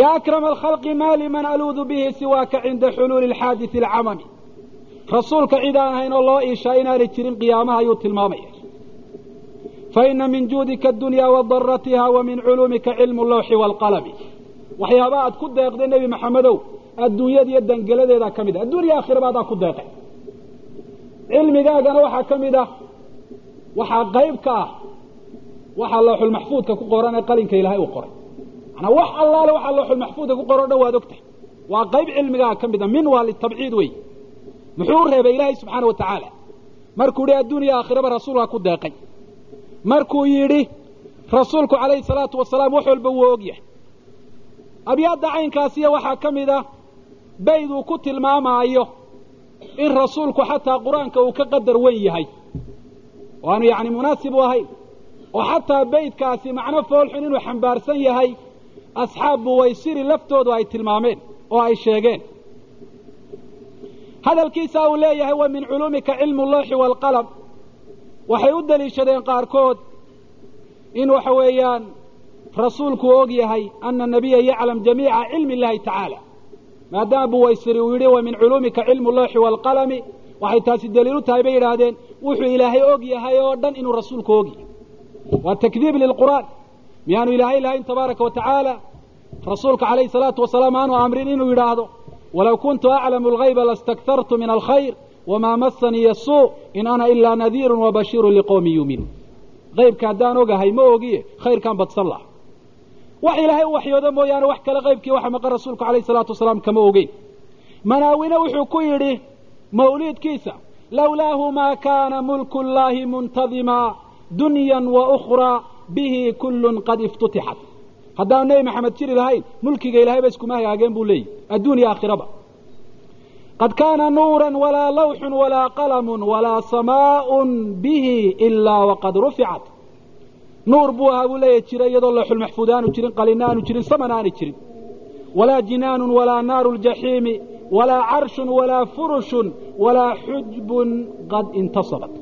Yaa akrama alkhalqi maa liman aluudu bihi siwaaka cinda xuluuli alxaadisi alcamami rasuulka cid aan ahayn oo loo iishaa inaanay jirin qiyaamaha ayuu tilmaamaya. Faina min juudika addunyaa wa daratiha wa min culuumika cilmu lawxi waalqalami waxyaaba aad ku deeqday nebi maxamedow adduunyada iyo dangeladeedaa ka mid ah. Adduuniya aakhiraba adaa ku deeqay cilmigaagana waxaa ka mid ah waxaa qayb ka ah waxaa looxulmaxfuudka ku qoran ee qalinka ilaahay uu qoray. Manaa wax allaale waxaa looxulmaxfuudka ku qoran o dhan waad ogtahay. Waa qayb cilmigaaga ka mid a min waa litabciid wey muxuu reebay ilaahay subxaana wa tacaala markuu yihi adduuniya aakhiraba rasuulkaa ku deeqay. Markuu yidhi rasuulku calayhi salaatu wasalaam wax walba wuu og yahay. Abyaadda caynkaasiya waxaa ka mid ah bayd uu ku tilmaamaayo in rasuulku xataa qur'aanka uu ka qadar weyn yahay. Oo aanu yacni munaasib u ahayn. Oo xataa baydkaasi macno foolxun inuu xambaarsan yahay asxaab buwaysiri laftoodu ay tilmaameen oo ay sheegeen hadalkiisa uu leeyahay wa min culuumika cilmu lawxi waalqalam waxay u deliishadeen qaarkood in waxa weeyaan rasuulku og yahay ana nabiya yaclam jamiica cilmi illahi tacaala. Maadaama buwaysiri uu yidhi wa min culuumika cilmu lawxi waalqalami waxay taasi daliil u tahay bay yidhaahdeen wuxuu ilaahay og yahay oo dhan inuu rasuulku og yahay waa takdiib lilqur'aan miyaanu ilaahay lahayn tabaaraka wa tacaala. Rasuulka calayhi salaatu wasalaam aanu amrin inuu yidhaahdo walow kuntu aclamu algayba lastakthartu min alkhayr wamaa masanii asuu in ana ilaa nadiirun wabashiirun liqowmin yuuminuun qaybka haddaan ogahay ma ogiye khayrkaan badsan laha wax ilaahay u waxyoodo mooyaane wax kale qaybkii waxa maqan rasuulku calayhi salaatu wasalaam kama ogeyn manaawine wuxuu ku yidhi mawliidkiisa lowlaahu maa kaana mulku llaahi muntadimaa dunyan wa ukhraa bihi kullun qad iftutixat haddaan nebi maxamed jiri lahayn mulkiga ilahayba iskuma hagaageen buu leeyahy adduun iyo aakhiraba. Qad kaana nuuran walaa lawxun walaa qalamun walaa samaaءun bihi ilaa waqad ruficat nuur buu ahaa buu leeyahy jira iyadoo looxulmaxfuud aanu jirin qalina aanu jirin samana aanay jirin. Walaa jinaanu walaa naaru ljaxiimi walaa carshun walaa furushun walaa xujbun qad intasabat.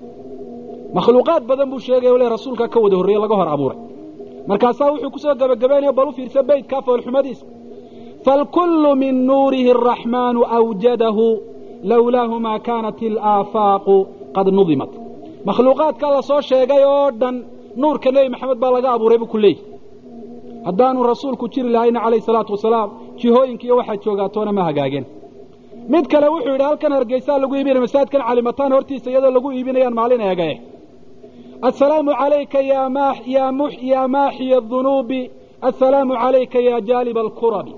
Makhluuqaad badan buu sheegaya le rasuulkaa ka wada horreeye laga hor abuuray markaasaa wuxuu ku soo gebagabaynaya bal u fiirsa beytkaa foolxumadiisa falkullu min nuurihi araxmaanu awjadahu lowlaahu maa kaanat ilaafaaqu qad nudimat. Makhluuqaadkaa la soo sheegay oo dhan nuurka nebi maxamed baa laga abuuray buu ku leeyahy haddaanu rasuulku jiri lahayna calayhi salaatu wasalaam jihooyinkiiyo waxaad joogaatoona ma hagaageen mid kale wuxuu yidhi halkan hargeysaa lagu iibinaya masaajidkan calimataan hortiisa iyadoo lagu iibinayaan maalin eegae assalaamu calayka yaa maaxiya adunuubi assalaamu calayka yaa jaaliba alkurabi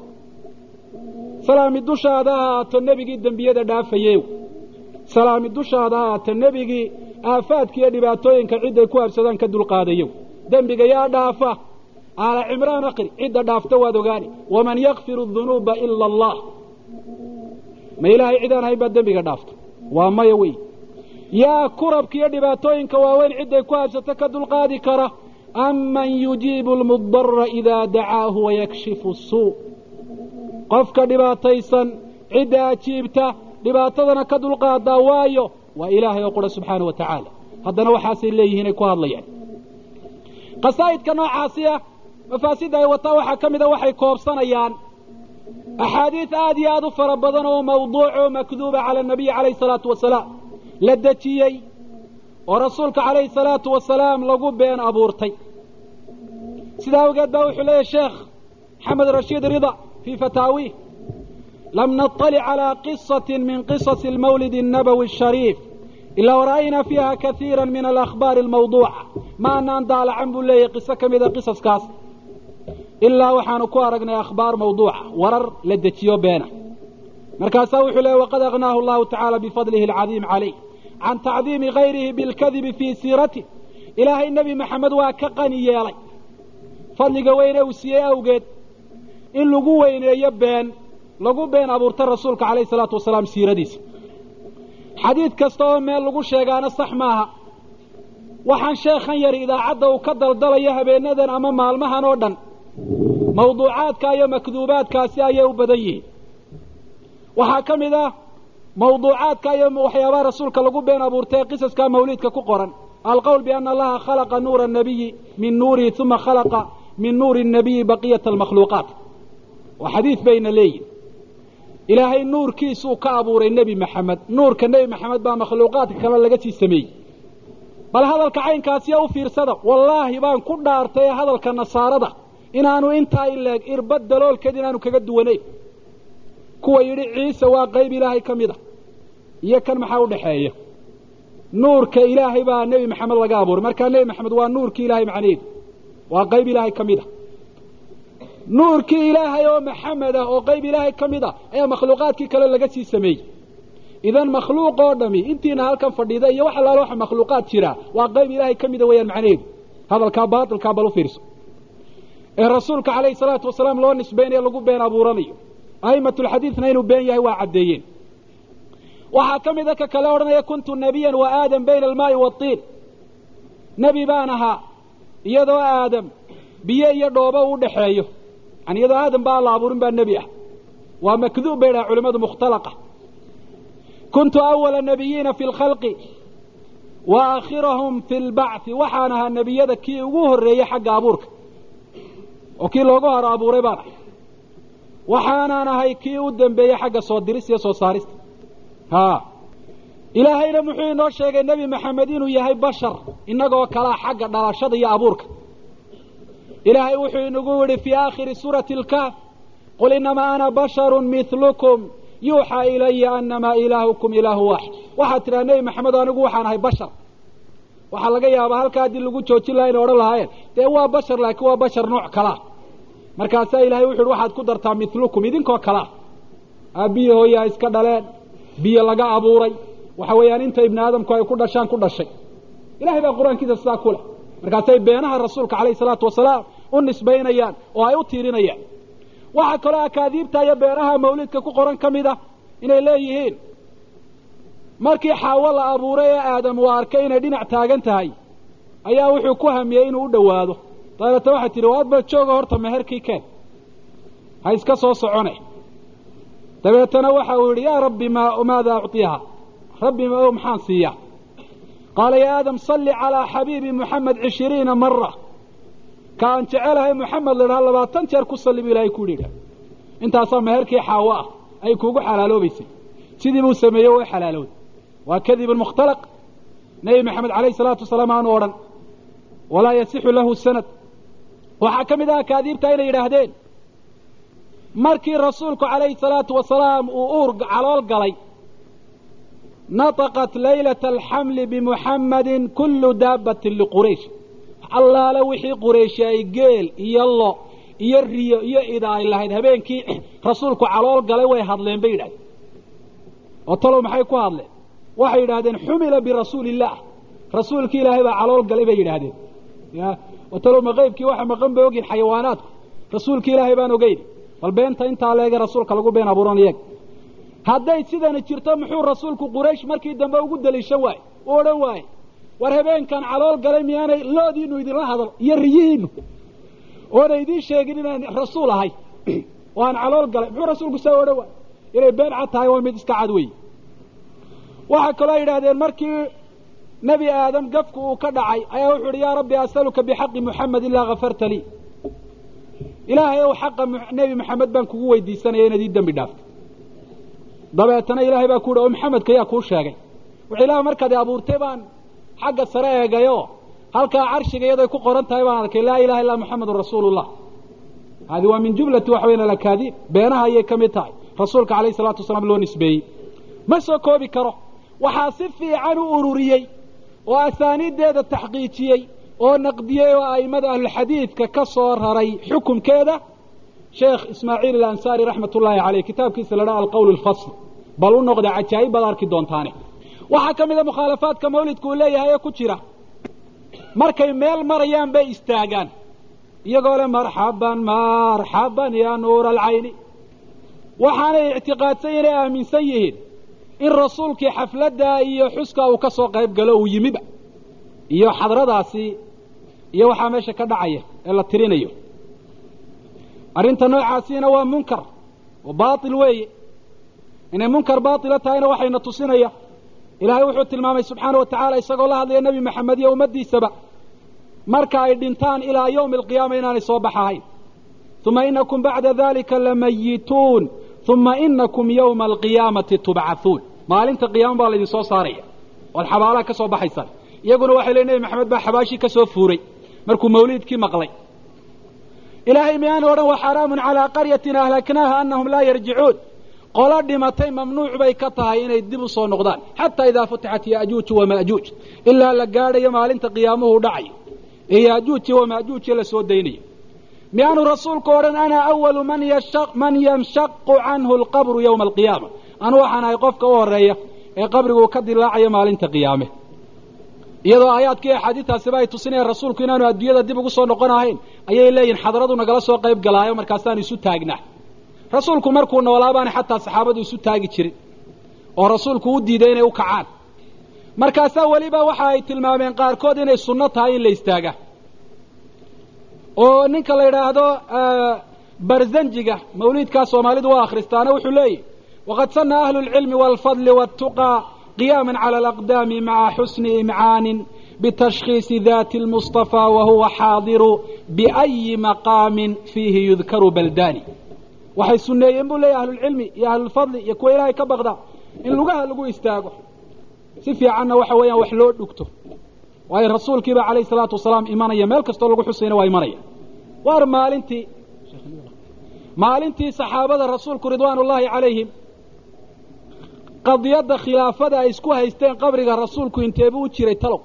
salaami dushaada ha ahaato nebigii dembiyada dhaafayew salaami dushaada ha nebigii aafaadka iyo dhibaatooyinka cidday ku habsadaan ka dulqaadayow dembiga yaa dhaafa. Aala cimraan akri cidda dhaafta waad ogaani. Waman yakfiru dunuuba ila allah. Ma ilaahay cidaan hayn baa dembiga dhaafta waa maya wey yaa kurabka iyo dhibaatooyinka waaweyn cidday ku habsato ka dulqaadi kara. Aman yujiibu lmudara idaa dacaahu wayakshifu suu qofka dhibaataysan cidda ajiibta dhibaatadana ka dulqaadaa waayo waa ilaahay oo qura subxaana wa tacaala. Haddana waxaasay leeyihiin ay ku hadlayaan. Qasaa'idka noocaasi ah mafaasidda ay wataa waxaa ka mida waxay koobsanayaan. Axaadiid aad iyo aad u fara badan oo mawduuc oo makduuba cala anabiyi calayhi salaatu wasalaam la dejiyey oo rasuulka calayhi salaatu wasalaam lagu been abuurtay sidaa awgeed baa wuxuu leeyahy sheekh maxamed rashiid rida fii fataawiih lam naطalic calىa qisaة min qisasi اlmawlid الnabowi الshariif ilaa wara'aynaa fiiha kaiira min alakhbaari اlmawduuca ma anaan daalacan buu leeyahy qiso ka mida qisaskaas ilaa waxaanu ku aragnay akhbaar mawduuca warar la dejiyo beena markaasaa wuxuu leeyay waqad agnaahu allahu tacaala bifadlihi alcadiim calayh can tacdiimi gayrihi bilkadibi fii siiratih ilaahay nebi maxamed waa ka qani yeelay fadliga weyne uu siiyey awgeed in lagu weyneeyo been lagu been abuurta rasuulka calayhi salaatu wasalaam siiradiisa xadiid kasta oo meel lagu sheegaana sax maaha waxaan sheekhan yari idaacadda uu ka daldalayo habeenadan ama maalmahan oo dhan mawduucaadka iyo makduubaadkaasi ayay u badan yihiin waxaa ka mid ah mawduucaadka iyo waxyaabaha rasuulka lagu been abuurtay ee qisaska mawliidka ku qoran alqowl biana allaha khalaqa nuura nabiyi min nuurihi uma khalaqa min nuuri nabiyi baqiyata almakhluuqaat waa xadiid bayna leeyihiin ilaahay nuurkiisuu ka abuuray nebi maxamed nuurka nebi maxamed baa makhluuqaadka kale laga sii sameeyey bal hadalka caynkaasiya u fiirsada wallaahi baan ku dhaartay hadalka nasaarada inaanu intaa ileeg irbad daloolkeed inaanu kaga duwanayn kuwa yidhi ciise waa qayb ilaahay ka mid a iyo kan maxaa u dhaxeeya? Nuurka ilaahay baa nebi maxamed laga abuuray markaa nebi maxamed waa nuurkii ilaahay macnaheedu waa qayb ilaahay ka mid a nuurkii ilaahay oo maxamed ah oo qayb ilaahay ka mid ah ayaa makhluuqaadkii kale laga sii sameeyey. Idan makhluuq oo dhami intiina halkan fadhiida iyo wax allaala waxa makhluuqaad jira waa qayb ilaahay ka mida weeyaan macnaheedu hadalkaa baatilkaa bal u fiirso. Ee rasuulka calayhi salaatu wasalaam loo nisbaynayo lagu been abuuranayo a'immatulxadiidna inuu been yahay waa caddeeyeen. Waxaa ka mida ka kale odhanaya kuntu nebiyan wa aadam bayna almaa'i waatiin nebi baan ahaa iyadoo aadam biyo iyo dhoobo u dhexeeyo yani iyadoo aadam ba aan la abuurin baa nebi ah. Waa makduub bay dhaha culimmadu mukhtalaqa kuntu awala nabiyiina fi lkhalqi wa aakhirahum fi lbacthi. Waxaan ahaa nebiyada kii ugu horreeyey xagga abuurka oo kii loogu horo abuuray baan ahay waxaanaan ahay kii u dambeeyey xagga soo diris iyo soo saarista. Ha. Ilaahayna muxuu inoo sheegay nebi maxamed inuu yahay bashar innagoo kalaa xagga dhalashada iyo abuurka. Ilaahay wuxuu inagu yidhi fii aakhiri suurati alkahf qul inamaa ana basharu milukum yuuxaa ilaya anamaa ilaahukum ilaahu waaxid. Waxaad tidhaha nebi maxamed anigu waxaan ahay bashar. Waxaa laga yaabaa halkaa haddii lagu joojin laha inay odhan lahaayeen dee waa bashar laakiin waa bashar nooc kalaa markaasaa ilahay wuxu uhi waxaad ku dartaa milukum idinkoo kalaa aabbiyi hooyaa iska dhaleen biyo laga abuuray. Waxa weeyaan inta ibni aadamku ay ku dhashaan ku dhashay. Ilahay baa qur'aankiisa sidaa ku leh. Markaasay beenaha rasuulka calayhi salaatu wasalaam u nisbaynayaan oo ay u tiirinayaan. Waxaa kaloo akaadiibta iyo beeraha mawlidka ku qoran ka mid ah inay leeyihiin markii xaawo la abuuray ee aadam uu arkay inay dhinac taagan tahay ayaa wuxuu ku hamiyey inuu u dhowaado dabeeta waxay tidhi waadba jooga horta meherkii keen ha iska soo socone dabeetana waxa uu yidhi yaa rabbi ma maada ucطiha rabbi o maxaan siiyaa? Qaala yaa aadam salli calaa xabiibi muxamed cishiriina mara ka aan jecelahay muxamed la dhaha labaatan jeer ku salli bu ilahay ku yidhi. Intaasaa meherkii xaawo ah ay kuugu xalaaloobaysay. Sidii buu sameeyey way xalaalowday waa kadibun mukhtalaq. Nebi maxamed alayh salaatu wasalaam aanu odhan walaa yasixu lahu sanad waxaa ka mid ah akaadiibta inay yidhaahdeen. Markii rasuulku calayhi salaatu wasalaam uu uur calool galay nataqat laylata alxamli bimuxammadin kullu daabbatin liquraysh allaale wixii qurayshi ay geel iyo lo iyo riyo iyo ida ay lahayd habeenkii rasuulku calool galay way hadleen bay yidhahdeen. Oo talow maxay ku hadleen? Waxay yidhahdeen xumila birasuuli illaah rasuulki ilaahay baa calool galay bay yidhaahdeen ya oo talow ma waxa maqan bay ogin xayawaanaadku rasuulki ilaahay baan ogeyn bal beenta intaa leege rasuulka lagu been abuuran iyag hadday sidani jirto muxuu rasuulku quraysh markii dambe ugu daliishan waaye u odhan waaye war habeenkan calool galay miyaanay loodiinu idinla hadal iyo riyihiinu oona idiin sheegin inaan rasuul ahay oo aan calool galay muxuu rasuulku saa odhan waay inay been cad tahay waa mid iska cad weeye waxaa kaloo yidhahdeen markii nebi aadam gafku uu ka dhacay ayaa wuxuu uhi yaa rabbi asaluka bixaqi muxamed ilaa kafarta lii. Ilaahay ow xaqa nebi maxamed baan kugu weydiisanaya inaad ii dembi dhaafto dabeetana ilaahay baa ku uhi oo maxamedka yaa kuu sheegay? Wuxuu ilaah markaad abuurtay baan xagga sare eegayoo halkaa carshiga iyaday ku qoran tahay baan arkay laa ilaha illaa muxamedun rasuulullah. Hadi waa min jumlati waxa weyan alakaadiib beenaha ayay ka mid tahay. Rasuulka alayh salatu wasalaam loo nisbeeyey. Ma soo koobi karo. Waxaa si fiican u ururiyey oo asaaniiddeeda taxqiijiyey oo naqdiyey oo a'immada ahlulxadiidka ka soo raray xukumkeeda sheekh ismaaciil alansaari raxmat ullaahi caleyh kitaabkiisa la dhaha alqowl alfasl. Bal u noqda cajaa'ib baad arki doontaane. Waxaa ka mida mukhaalafaadka mawlidku uu leeyahay ee ku jira. Markay meel marayaan bay istaagaan. Iyagoo le marxaban marxaban yaa nuura alcayni. Waxaanay ictiqaadsan inay aaminsan yihiin in rasuulkii xafladdaa iyo xuskaa uu ka soo qayb galo uu yimiba. Iyo xadradaasi iyo waxaa meesha ka dhacaya ee la tirinayo. Arrinta noocaasiina waa munkar oo baatil weeye. Inay munkar baatila tahayna waxayna tusinaya ilaahay wuxuu tilmaamay subxaana wa tacaala isagoo la hadlaya nebi maxamed iyo ummaddiisaba marka ay dhintaan ilaa yawmi alqiyaama inaanay soo baxahayn. Uma inakum bacda dalika lamayituun uma inakum yawma alqiyaamati tubcathuun maalinta qiyaama baa laydin soo saaraya oad xabaalaha ka soo baxaysaan iyaguna waxay leey nebi maxamed baa xabaashii ka soo fuuray. Markuu mawliidkii maqlay. Ilaahay miyaanu odhan wa xaraamun calaa qaryatin ahlaknaaha anahum laa yarjicuun. Qolo dhimatay mamnuuc bay ka tahay inay dib u soo noqdaan. Xataa idaa futixat yaajuuju wamaajuuj ilaa la gaadhayo maalinta qiyaamuhu dhacayo ee yaajuuji wamaajuuji la soo daynayo. Miyaanu rasuulku odhan ana awalu man yanshaqu canhu alqabru yowma alqiyaama anu waxaan ahay qofka u horreeya ee qabrigu ka dilaacayo maalinta qiyaame. Iyadoo aayaadkii axaadiistaasiba ay tusinayaan rasuulku inaanu adduunyada dib ugu soo noqon ahayn ayay leeyihiin xadaradu nagala soo qayb galaayo markaasaanu isu taagnaa rasuulku markuu noolaabaana xataa saxaabadu isu taagi jirin oo rasuulku u diiday inay u kacaan. Markaasaa weliba waxa ay tilmaameen qaarkood inay sunno tahay in la istaaga. Oo ninka la yidhaahdo barzanjiga mawliidkaa soomaalidu waa akhristaana wuxuu leeyahy waqad sana ahlu lcilmi waalfadli wاltuqaa qiyaama cala alaqdaami maca xusni imcaanin bitashkhiisi dati lmustafa wahuwa xaadiru biأyi maqaamin fiihi yudkaru baldani waxay suneeyeen buu leeyahy ahlulcilmi iyo ahlulfadli iyo kuwa ilaahay ka baqda in lugaha lagu istaago si fiicanna waxa weeyaan wax loo dhugto waayo rasuulkiiba calayh salaatu wasalaam imanaya meel kastoo lagu xusayna waa imanaya waar maalintii maalintii saxaabada rasuulku ullaahi calayhim qadiyadda khilaafada ay isku haysteen qabriga rasuulku inteebuu u jiray talow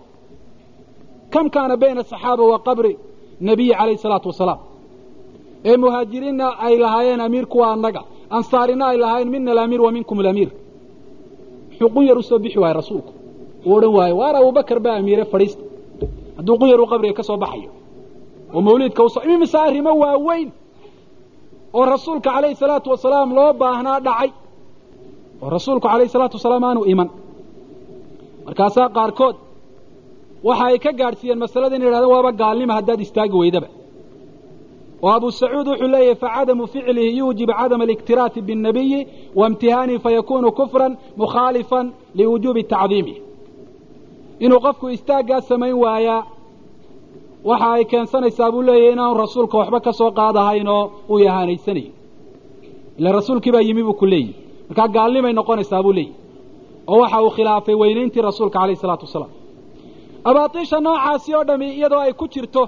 kam kaana bayna asaxaaba wa qabri nabiyi calayhi salaatu wasalaam? Ee muhaajiriinna ay lahaayeen amiirku waa annaga. Ansaarina ay lahaayeen mina alamiir wa minkum alamiir. Muxuu qunyar u soo bixi waaye rasuulku. Uu odhan waayo waar abubakar baa amiire fadhiista? Hadduu qunyar uu qabriga ka soo baxayo oo mawliidka uso imise arrimo waaweyn oo rasuulka calayhi salaatu wasalaam loo baahnaa dhacay oo rasuulku calayhi salaatu wasalaam aanu iman. Markaasaa qaarkood waxa ay ka gaadhsiiyeen masalada inay yidhahdeen waaba gaalnima haddaad istaagi weydaba. Oo abu sacuud wuxuu leeyahy facadamu ficlihi yuujib cadama aliktiraati biاnnabiyi waimtihaanihi fayakunu kufran mukhaalifan liwujuubi tacdiimi. Inuu qofku istaaggaa samayn waayaa waxa ay keensanaysaa buu leeyahy inaanu rasuulka waxba ka soo qaadahayn oo uu yahaanaysanayo ila rasuulkii baa yimi buu ku leeyihi markaa gaalnimay noqonaysaa buu leeyahy oo waxa uu khilaafay weynayntii rasuulka calayh isalaatu wasalaam. Abaatiisha noocaasi oo dhami iyadoo ay ku jirto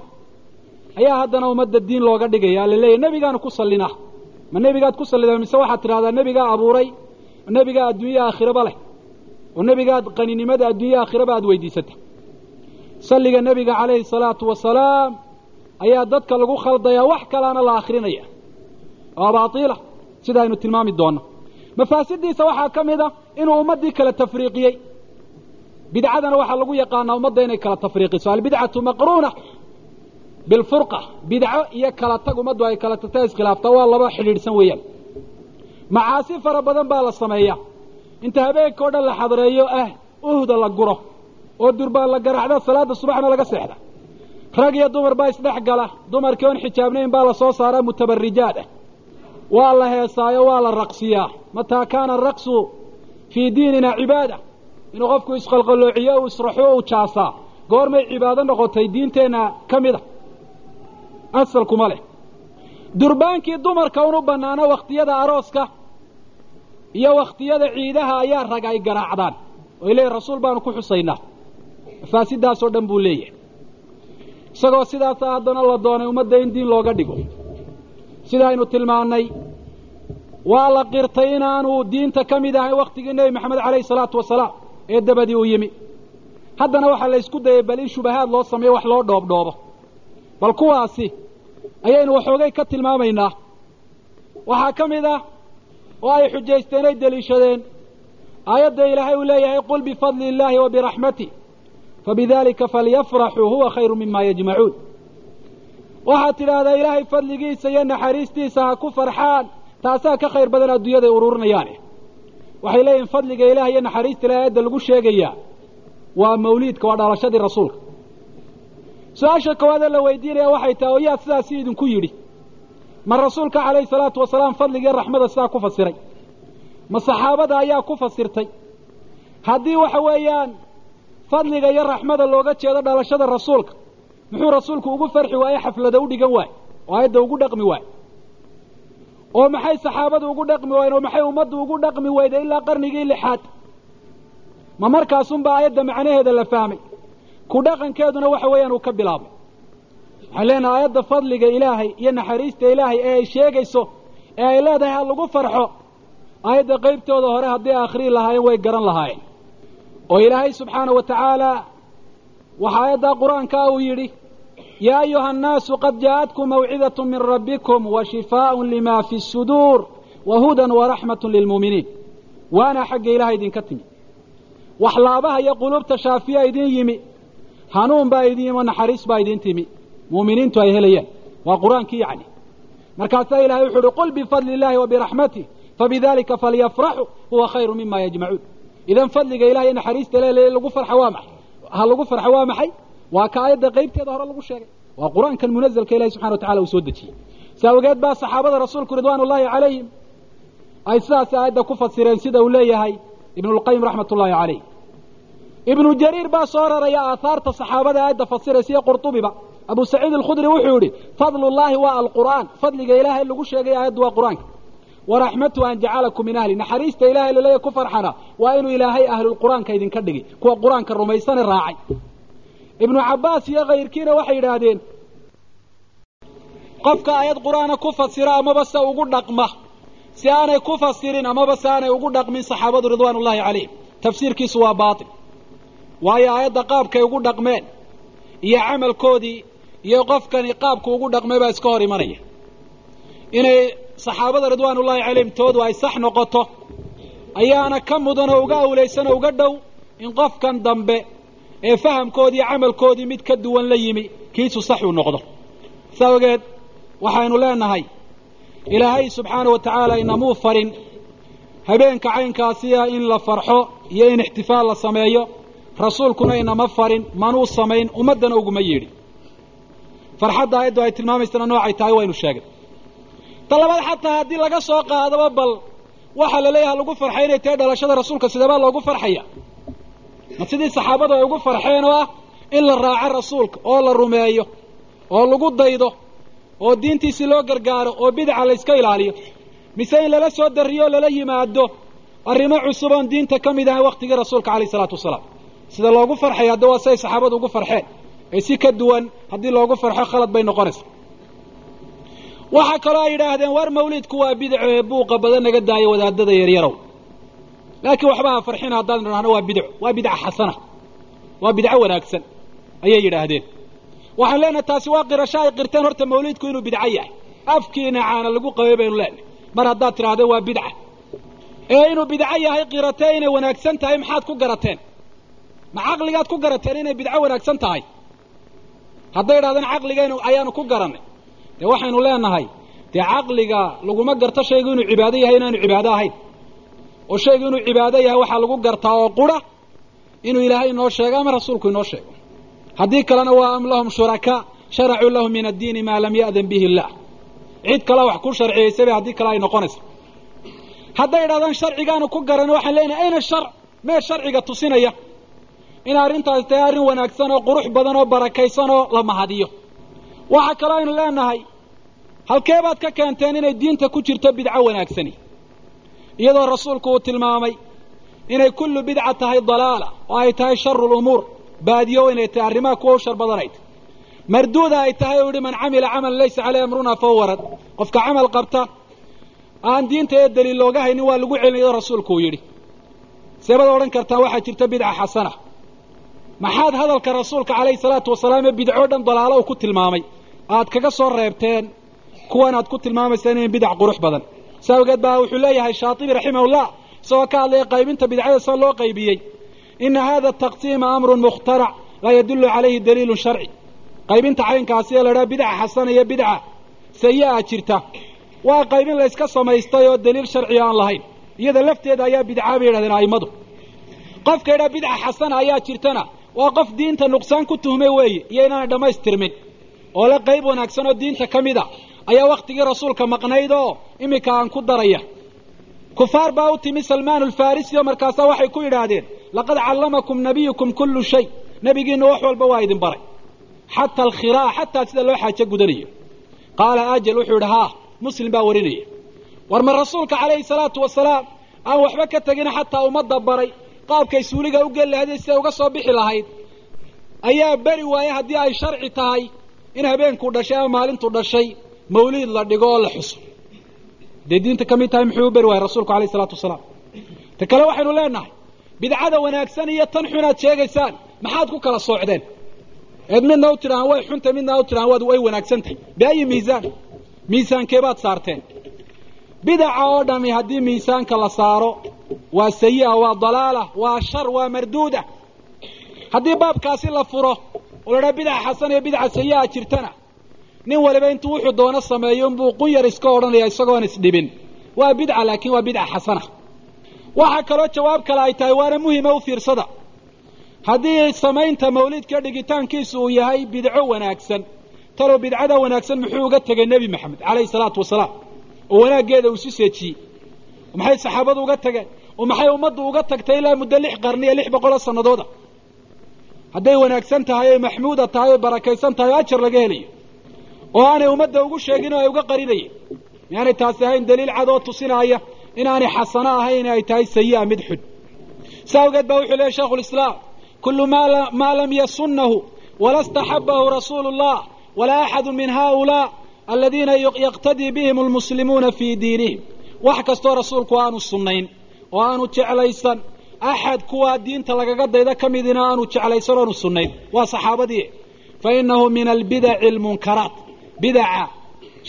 ayaa haddana ummadda diin looga dhigaya la leeyahy nebigaanu ku sallinaa ma nebigaad ku sallidaa mise waxaad tidhahdaa nebigaa abuuray? Nebigaa adduunya aakhiraba leh? Oo nebigaad qaninimada adduunya aakhiraba aad weydiisata salliga nebiga calayhi salaatu wasalaam ayaa dadka lagu khaldayaa wax kalaana la akhrinaya. Oo abaatiila sida aynu tilmaami doonno mafaasidiisa waxaa ka mid a inuu ummaddii kala tafriiqiyey. Bidcadana waxaa lagu yaqaanaa ummadda inay kala tafriiqiso. Albidcatu maqruuna bilfurqa. Bidco iyo kala tag ummaddu ay kala tagta iskhilaaftaa waa laba xidhiidhsan weeyaan. Macaasi fara badan baa la sameeya inta habeenka o dhan la xadreeyo ah uhda la guro. Oo durbaan la garaacda salaada subaxna laga seexda. Rag iyo dumar baa isdhex gala dumarkii oon xijaabnayn baa la soo saaraa mutabarijaad ah waa la heesaayo waa la raqsiyaa. Mataa kaana araqsu fii diinina cibaada. Inuu qofku isqalqaloociyo uu israxo uu jaasaa goormay cibaado noqotay diinteenna ka mid a. Asalkuma leh. Durbaankii dumarka unu bannaano wakhtiyada arooska iyo wakhtiyada ciidaha ayaa rag ay garaacdaan. Oy leeyihiin rasuul baanu ku xusaynaa. Mafaasidaasoo dhan buu leeyahay. Isagoo sidaasa haddana la doonay ummadda in diin looga dhigo sida aynu tilmaannay waa la qirtay inaanu diinta ka mid ahayn wakhtigii nebi maxamed calayhi salaatu wasalaam ee dabadii uu yimi. Haddana waxaa la ysku dayay bal in shubahaad loo sameeyo wax loo dhoobdhoobo. Bal kuwaasi ayaynu waxoogay ka tilmaamaynaa. Waxaa ka mid ah oo ay xujaysteen ay deliishadeen aayadda ilaahay uu leeyahay qul bifadli illaahi wa biraxmatih fabidalika falyafraxuu huwa khayru mima yajmacuun waxaad tidhaahdaa ilaahay fadligiisa iyo naxariistiisa ha ku farxaan taasaa ka khayr badan adduunyaday ururinayaane waxay leeyihiin fadliga ilaah iyo naxariista ilahay aayadda lagu sheegayaa waa mawliidka waa dhalashadii rasuulka. Su'aasha koowaadee la weydiinaya waxay tahay oo yaa sidaasi idinku yidhi. Ma rasuulka calayhi salaatu wasalaam fadligiiyo raxmada sidaa ku fasiray? Ma saxaabada ayaa ku fasirtay? Haddii waxa weeyaan fadliga iyo raxmada looga jeedo dhalashada rasuulka muxuu rasuulku ugu farxi waaye xaflada u dhigan waaye oo aayadda ugu dhaqmi waaye oo maxay saxaabadu ugu dhaqmi waayeen oo maxay ummaddu ugu dhaqmi weyday ilaa qarnigii lixaad? Ma markaasunba aayadda macnaheeda la fahmay. Ku dhaqankeeduna waxa weeyaan uu ka bilaabay. Waxaan leenahay aayadda fadliga ilaahay iyo naxariista ilaahay ee ay sheegayso ee ay leedahay ha lagu farxo aayadda qaybtooda hore haddii akhrii lahaayeen way garan lahaayeen. Oo ilaahay subxaana wa tacaala waxa aayaddaa qur'aankaa uu yidhi yaa ayuha annaasu qad jaa'atkum mawcidatun min rabbikum wa shifaaءun lima fi suduur wa hudan waraxmatun lilmuuminiin waana xagga ilahay idinka timi waxlaabaha iyo quluubta shaafiya idin yimi hanuun baa idin yimi oo naxariis baa idin timi muuminiintu ay helayaan waa qur'aankii yacni markaasaa ilahay wuxu uhi qul bifadli illahi wa biraxmatih fabidalika falyafraxuu huwa khayru mima yajmacuun idan fadliga ilahay naxariista le lagu farxa waa maxay ha lagu farxo waa maxay waa ka aayadda qaybteeda hore lagu sheegay. Waa qur'aankan munazalka ilahi subxana wa tacala uu soo dejiyey. Si awgeed baa saxaabada rasuulku ridwaan ullahi calayhim ay sidaas aayadda ku fasireen sida uu leeyahay ibnulqayim raxmat ullahi calayh. Ibnu jariir baa soo raraya aahaarta saxaabada aayadda fasiraysa iyo qurtubiba. Abu saciid alkhudri wuxuu yidhi fadlu llahi waa alqur'aan. Fadliga ilaahay lagu sheegay aayaddu waa qur'aanka. Waraxmatu an jacalakum min ahli. Naxariista ilahay laleeya ku farxana. Waa inuu ilaahay ahlulqur'aanka idinka dhigay. Kuwa qur'aanka rumaysane raacay ibnu cabbaas iyo kayrkiina waxay yidhaahdeen qofka aayad qur'aana ku fasira amaba se ugu dhaqma. Si aanay ku fasirin amaba se aanay ugu dhaqmin saxaabadu ridwaan ullahi calayhim tafsiirkiisu waa baatil. Waayo aayadda qaabkay ugu dhaqmeen iyo camalkoodii iyo qofkani qaabku ugu dhaqmay baa iska hor imanaya. Inay saxaabada ridwaan ullahi calayhim toodu ay sax noqoto ayaana ka mudan oo uga awlaysan oo uga dhow in qofkan dambe ee fahamkoodii camalkoodii mid ka duwan la yimi kiisu sax uu noqdo. Sa ogeed waxaynu leenahay ilaahay subxaana wa tacaala inamuu farin habeenka caynkaasiya in la farxo iyo in ixtifaal la sameeyo rasuulkuna inama farin manuu samayn ummaddana uguma yeedhi. Farxadda aayaddu ay tilmaamaysana noocay tahay waynu sheegay. Ta xataa haddii laga soo qaadaba bal waxaa la leeyaha lagu farxay inay tahay dhalashada rasuulka sideebaa loogu farxaya ma sidii saxaabadu ay ugu farxeen oo ah in la raaco rasuulka oo la rumeeyo oo lagu daydo oo diintiisii loo gargaaro oo bidaca la yska ilaaliyo. Mise in lala soo darriyo o lala yimaado arrimo cusub oon diinta ka mid ahayn waktigii rasuulka alayh isalaatu wasalaam. Sida loogu farxaya hadda waa siay saxaabadu ugu farxeen. Ee si ka duwan haddii loogu farxo khalad bay noqonaysa. Waxaa kaloo ay yidhaahdeen war mawlidku waa bidco ee buuqa badan naga daayo wadaadada yaryarow laakiin waxba ha farxina haddaan idhahno waa bidco waa bidca xasana. Waa bidco wanaagsan ayay yidhaahdeen. Waxaan leenahay taasi waa qirasho ay qirteen horta mawlidku inuu bidco yahay. Afkiina caana lagu qabay baynu leenahay. Mar haddaad tidhahdeen waa bidca ee inuu bidco yahay qiratee inay wanaagsan tahay maxaad ku garateen? Ma caqligaad ku garateen inay bidco wanaagsan tahay? Hadday idhahdeen caqligaynu ayaanu ku garannay. Dee waxaynu leenahay dee caqliga laguma garto shaygu inuu cibaado yahay inaanu cibaado ahayn oo shaygu inuu cibaado yahay waxaa lagu gartaa oo qura inuu ilaahay inoo sheego ama rasuulku inoo sheego. Haddii kalena waa am lahum shurakaa sharacuu lahu min addiini maa lam ya'dan bihi illah. Cid kale wax ku sharciyaysabay haddii kale ay noqonayso hadday idhahdaan sharcigaanu ku garan waxaan leenahay ayna sharc mee sharciga tusinaya. In arrintaasi tahay arrin wanaagsan oo qurux badan oo barakaysan oo la mahadiyo. Waxaa kaloo aynu leenahay halkee baad ka keenteen inay diinta ku jirto bidco wanaagsani iyadoo rasuulku uu tilmaamay inay kullu bidca tahay dalaala oo ay tahay sharu lumuur baadiyo inay tahay arrimaha kuwa u shar badanayd marduuda ay tahay u yihi man camila camalan laysa caleyh amruna fahuwa rad qofka camal qabta aan diinta ee daliil looga haynin waa lagu celin iyadoo rasuulku uu yidhi. Seebaad odhan kartaa waxaa jirta bidca xasana. Maxaad hadalka rasuulka calayhi salaatu wasalaam ee bidco dhan dalaalo uu ku tilmaamay? Aad kaga soo reebteen kuwan aad ku tilmaamaysaan in bidac qurux badan saa awgeed baa wuxuu leeyahay shaatibi raximahullah isagoo ka hadlaya qaybinta bidcada soo loo qaybiyey. Ina hada taqsiima amrun mukhtarac laa yadullu calayhi daliilun sharci qaybinta caynkaasi ee la idhaha bidca xasana iyo bidca sayi-a jirta. Waa qaybin la yska samaystay oo daliil sharciga aan lahayn. Iyada lafteeda ayaa bidcaa bay yidhahdeen a'immadu. Qofka idhaha bidca xasana ayaa jirtana waa qof diinta nuqsaan ku tuhmay weeye iyo inaanay dhammaystirmin. Oo le qayb wanaagsan oo diinta ka mid a ayaa wakhtigii rasuulka maqnayd oo iminka aan ku daraya. Kufaar baa u timi salmaan alfarisi oo markaasaa waxay ku yidhaahdeen laqad callamakum nabiyukum kullu shay. Nebigiina wax walba waa idin baray. Xata alkhiraa xataa sida loo xaajo gudanayo. Qaala ajal wuxuu yidhi haa muslim baa warinaya. War ma rasuulka calayhi salaatu wasalaam aan waxba ka tegina xataa ummadda baray qaabkay suuliga u geli lahayd siday uga soo bixi lahayd. Ayaa beri waaye haddii ay sharci tahay in habeenkuu dhashay ama maalintuu dhashay mawliid la dhigo oo la xuso. Hadday diinta ka mid tahay muxuu u beri waayey rasuulku alayh isalaatu wasalaam. Ta kale waxaynu leenahay bidcada wanaagsan iyo tan xunaad sheegaysaan maxaad ku kala soocdeen? Eed midna u tidhahaan way xunta midna u tidhahaan waad way wanaagsan tahay. Biayi miisaan miisaankeebaad saarteen. Bidaca oo dhami haddii miisaanka la saaro waa sayi'a waa dalaala waa shar waa marduuda haddii baabkaasi la furo oo la dhaha bidaca xasan iyo bidaca sayi'a jirtana nin waliba intuu wuxuu doono sameeyo inbuu qunyar iska odhanaya isagoon isdhibin. Waa bidca laakiin waa bidca xasana. Waxaa kaloo jawaab kale ay tahay waana muhima u fiirsada. Haddii samaynta mawlidka dhigitaankiisu uu yahay bidco wanaagsan talow bidcada wanaagsan muxuu uga tegay nebi maxamed calayhi salaatu wasalaam. Oo wanaaggeeda uu isu seejiyey. Maxay saxaabadu uga tageen oo maxay ummaddu uga tagtay ilaa muddo lix qarni iyo lix boqoloo sannadooda hadday wanaagsan tahay oy maxmuuda tahay oy barakaysan tahay oo ajar laga helayo oo aanay ummadda ugu sheegin oo ay uga qarinayeen. Miyaanay taasi ahayn daliil cad oo tusinaya inaanay xasano ahayn ay tahay sayi'a mid xun. Sa awgeed baa wuxuu leeyahy shaikhu lislaam kullu maa lam yasunnahu wala staxabahu rasuulu llah walaa axadu min haulaa aladiina yaqtadii bihim almuslimuuna fii diinihim. Wax kastoo rasuulku aanu sunnayn oo aanu jeclaysan axad kuwaa diinta lagaga dayda ka midina aanu jeclaysan o aanu sunnayn. Waa saxaabadii. Fa inahu min albidaci almunkaraat bidaca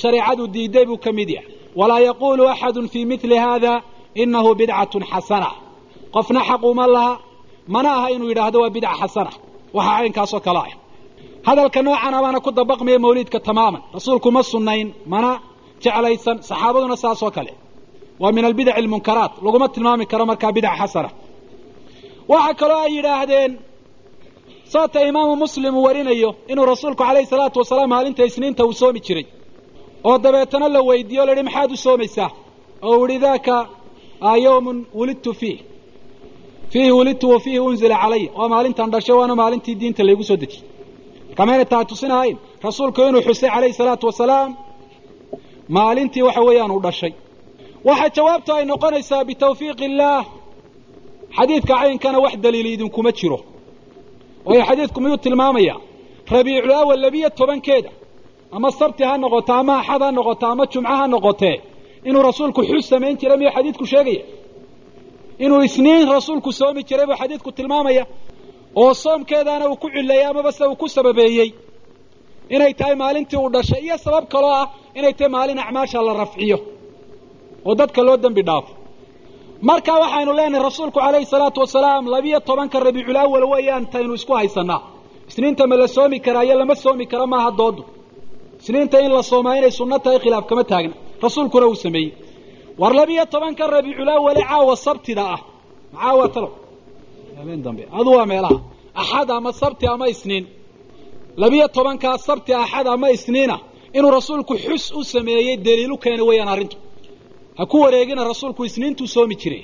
shareecadu diiday buu ka mid yahay walaa yaquulu axadu fii mili hada inahu bidcatun xasana qofna xaq uma laha mana aha inuu yidhaahdo waa bidca xasana waxaa caynkaasoo kale ah hadalka noocan abaana ku dabaqmaya mawliidka tamaaman rasuulku ma sunnayn mana jeclaysan saxaabaduna saas oo kale waa min albidaci almunkaraat laguma tilmaami karo markaa bidca xasana waxaa kaloo ay yidhaahdeen saata imaamu muslim uu warinayo inuu rasuulku calayhi salaatu wasalaam maalinta isniinta uu soomi jiray. oo dabeetana la weydiiyo o la yihi maxaad u soomaysaa? oo u yihi daaka yawmun wulidtu fiih. Fiihi wulidtu wa fiihi unzila calaya waa maalintan dhashay waana maalintii diinta laygu soo dejiyey. Marka mayna tahay tusinahayn rasuulku inuu xusay calayhi salaatu wasalaam maalintii waxa weeyaan uu dhashay. Waxaa jawaabtu ay noqonaysaa bitawfiiqi illaah. Xadiidka caynkana wax daliili idinkuma jiro waayo xadiidku miyuu tilmaamaya? Rabiicul awal labiyo tobankeeda. Ama sabti ha noqoto ama axad ha noqoto ama jumco ha noqotee inuu rasuulku xus samayn jiray miyuu xadiidku sheegaya? Inuu isniin rasuulku soomi jiray buu xadiidku tilmaamaya? Oo soomkeedaana uu ku cileeyey amaba se uu ku sababeeyey? Inay tahay maalintii uu dhashay iyo sabab kaloo ah inay tahay maalin acmaasha la rafciyo oo dadka loo dembi dhaafo marka waxaynu leenahay rasuulku calayhi salaatu wasalaam labiyo tobanka rabiicul awal isku haysanaa isniinta ma la soomi karaa iyo lama soomi kara maaha doodu isniinta in la soomaa inay sunno tahay khilaaf kama taagna. Rasuulkuna uu sameeyey. War labiyo tobanka rabiicul awale caawa sabtida ah. Macaawa talo. Habeen dambe. Adu waa meelaha. Axad ama sabti ama isniin. Labiyo tobankaa sabti axad ama isniina. Inuu rasuulku xus u sameeyey daliilu keena weeyaan arrintu ha ku wareegina rasuulku isniintuu soomi jiray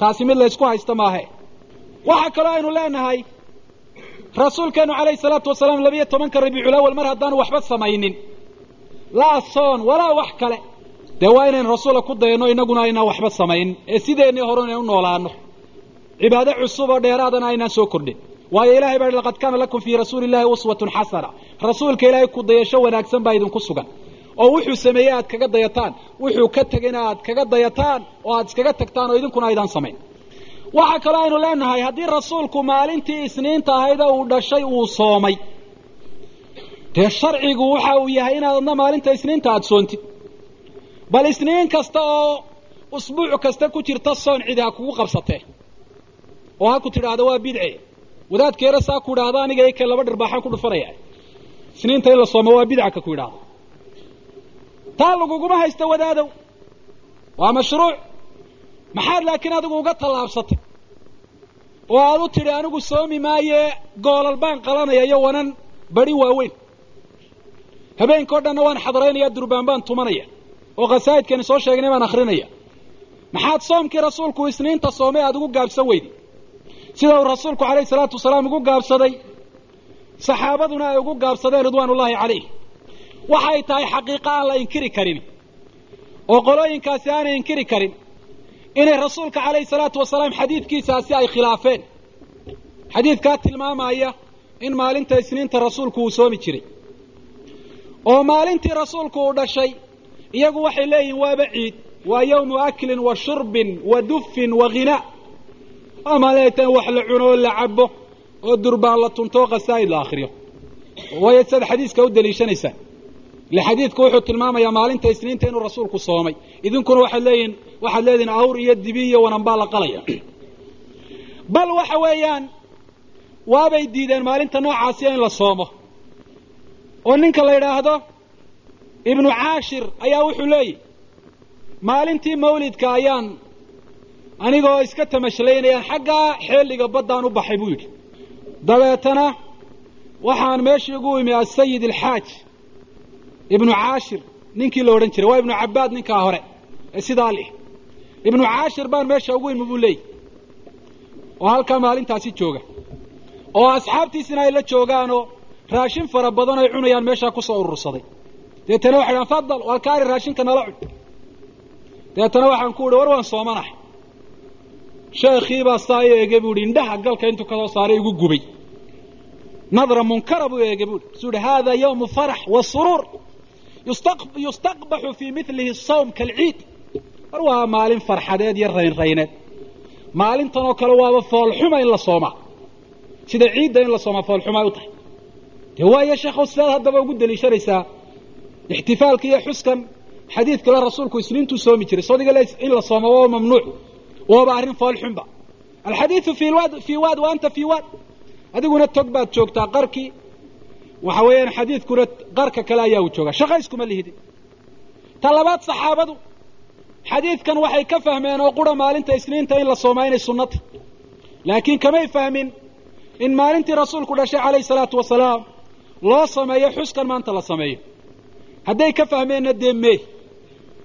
taasi mid laysku haysta maahe waxaa kaloo aynu leenahay rasuulkeenu calayhi salaatu wasalaam labiyo tobanka rabiicul awal mar haddaanu waxba samaynin. Laa soon walaa wax kale. Dee waa inaynu rasuula ku dayano innaguna aynaan waxba samayn. Ee sideennii hore inay u noolaano cibaado cusub oo dheeraadana aynaan soo kordhin. Waayo ilahay baa laqad kaana lakum fii rasuuli illahi uswatun xasana. Rasuulka ilaahay ku dayasho wanaagsan baa idinku sugan oo wuxuu sameeyey aad kaga dayataan. Wuxuu ka tegayna aad kaga dayataan oo aad iskaga tagtaan oo idinkuna aydaan samayn. Waxaa kaloo aynu leenahay haddii rasuulku maalintii isniinta ahayda uu dhashay uu soomay. Dee sharcigu waxa uu yahay inaad adna maalinta isniinta aada soontid. Bal isniin kasta oo usbuuc kasta ku jirta soon cidi ha kugu qabsatee. Oo ha ku tidhaahdo waa bidce. Wadaadkeera saa ku idhaahdo aniga ike laba dhirbaaxaan ku dhufanaya isniinta in la soomo waa bidca ka ku idhaahdo taa laguguma haysta wadaadow. Waa mashruuc. Maxaad laakiin adigu uga tallaabsatay. Oo aad u tidhi anigu soomi maaye goolal baan qalanaya iyo wanan badi waaweyn. Habeenkao dhanna waan xadraynaya durbaan baan tumanaya. Oo khasaa'idkani soo sheegnay baan akrinaya maxaad soomkii rasuulku isniinta soomay aada ugu gaabsan weyday sida uu rasuulku calayhi salaatu wasalaam ugu gaabsaday saxaabaduna ay ugu gaabsadeen ridwaan ullaahi calayh waxay tahay xaqiiqa aan la inkiri karin. Oo qolooyinkaasi aanay inkiri karin. Inay rasuulka calayhi salaatu wasalaam xadiidkiisaasi ay khilaafeen. Xadiidkaa tilmaamaya in maalinta isniinta rasuulku uu soomi jiray. Oo maalintii rasuulku uu dhashay iyagu waxay leeyihiin waaba ciid waa yawmu aklin wa shurbin wa dufin wa ghinaa waa maalintan wax la cuno oo la cabo oo durbaan la tunto oo khasaa'id la akhriyo. Waayo siaad xadiiska u daliishanaysaan ile xadiidku wuxuu tilmaamayaa maalinta isniinta inuu rasuulku soomay. Idinkuna waxaad leeyihiin waxaad leedihin awr iyo dibi iyo wananbaa la qalaya. Bal waxa weeyaan waabay diideen maalinta noocaasiya in la soomo. Oo ninka la yidhaahdo ibnu caashir ayaa wuxuu leeyihi maalintii mawlidka ayaan anigoo iska tamashlaynayaan xaggaa xeeliga baddaan u baxay buu yidhi. Dabeetana waxaan meeshii ugu imi asayid alxaaj ibnu caashir ninkii la odhan jiray waa ibnu cabbaad ninkaa hore ee sidaa lih ibnu caashir baan meesha ugu imi buu leeyihi oo halkaa maalintaasi jooga. Oo asxaabtiisina ay la joogaanoo raashin fara badan ay cunayaan meeshaa ku soo urursaday. Deetana waxay dhahan fadal walkaari raashinka nala cun. Deetana waxaan ku uhi war waan soomanahay sheekhiibaa saa i eegay buu ihi indhaha galka intuu ka soo saaray igu gubay. Nadra munkara buu eegay buu i suu ihi hada yawmu farax wa suruur yustaqbaxu fii milihi sawm kalciid war waa maalin farxadeed iyo raynrayneed maalintan oo kale waaba foolxuma in la soomaa sida ciidda in la soomaa foolxuma ay u tahay dee waayo sheekhow sidaad haddaba ugu daliishanaysaa ixtifaalka iyo xuskan xadiidkale rasuulku isniintuu soomi jiray sodiga in la sooma waa mamnuuc waaba arrin foolxunba alxadiidu fii waad fii waad wa anta fii waad adiguna tog baad joogtaa qarkii waxa weeyaan xadiidkuna qarka kale ayaa uu joogaa shaqayskuma lihidin ta labaad saxaabadu xadiidkan waxay ka fahmeen oo qura maalinta isniinta in la soomaa inay sunnata laakiin kamay fahmin in maalintii rasuulku dhashay calayhi salaatu wasalaam loo sameeyo xuskan maanta la sameeyo. Hadday ka fahmeenna dee mee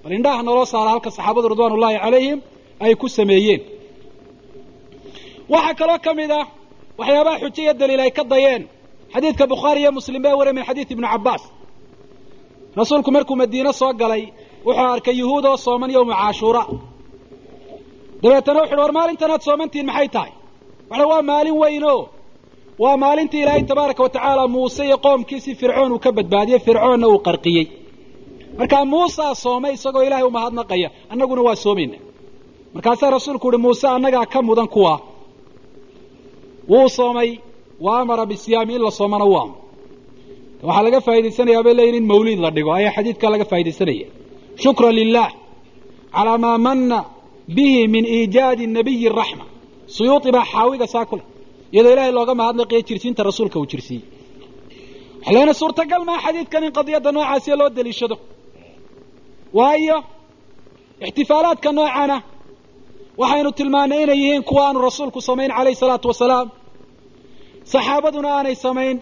bal indhaha naloo saara halka saxaabadu ridwaan ullaahi calayhim ay ku sameeyeen. Waxaa kaloo ka mid ah waxyaabaha xujo iyo daliil ay ka dayeen xadiidka bukhaari iyo muslim bee wariya min xadiid ibni cabbaas. Rasuulku markuu madiine soo galay wuxuu arkay yuhuud oo sooman yowma caashuura. Dabeetana wuxu uhi war maalintanaad soomantihin maxay tahay? Waxa waa maalin weyn o waa maalintii ilaahay tabaaraka wa tacaala muuse iyo qoomkiisii fircoon uu ka badbaadiyey fircoonna uu qarqiyey. Markaa muusaa soomay isagoo ilaahay umahadnaqaya annaguna waa soomayna. Markaasaa rasuulku uhi muuse annagaa ka mudan kuwa. Wuu soomay wa amara bisiyaami in la soomana u amro waxaa laga faa'idaysanayaa bay leeyihiin in mawliid la dhigo ayaa xadiidkaa laga faa'idaysanaya shukran lilah calaa maa mana bihi min iijaadi nabiyi raxma. Suyuuti baa xaawiga saa ku leh iyadoo ilaahay looga mahadnaqiyo jirsiinta rasuulka uu jirsiiyey. Waxa leena suurtagal maa xadiidkan in qadiyadda noocaasiya loo daliishado waayo ixtifaalaadka noocana waxaynu tilmaannay inay yihiin kuwa aanu rasuulku samayn calayhi salaatu wasalaam saxaabaduna aanay samayn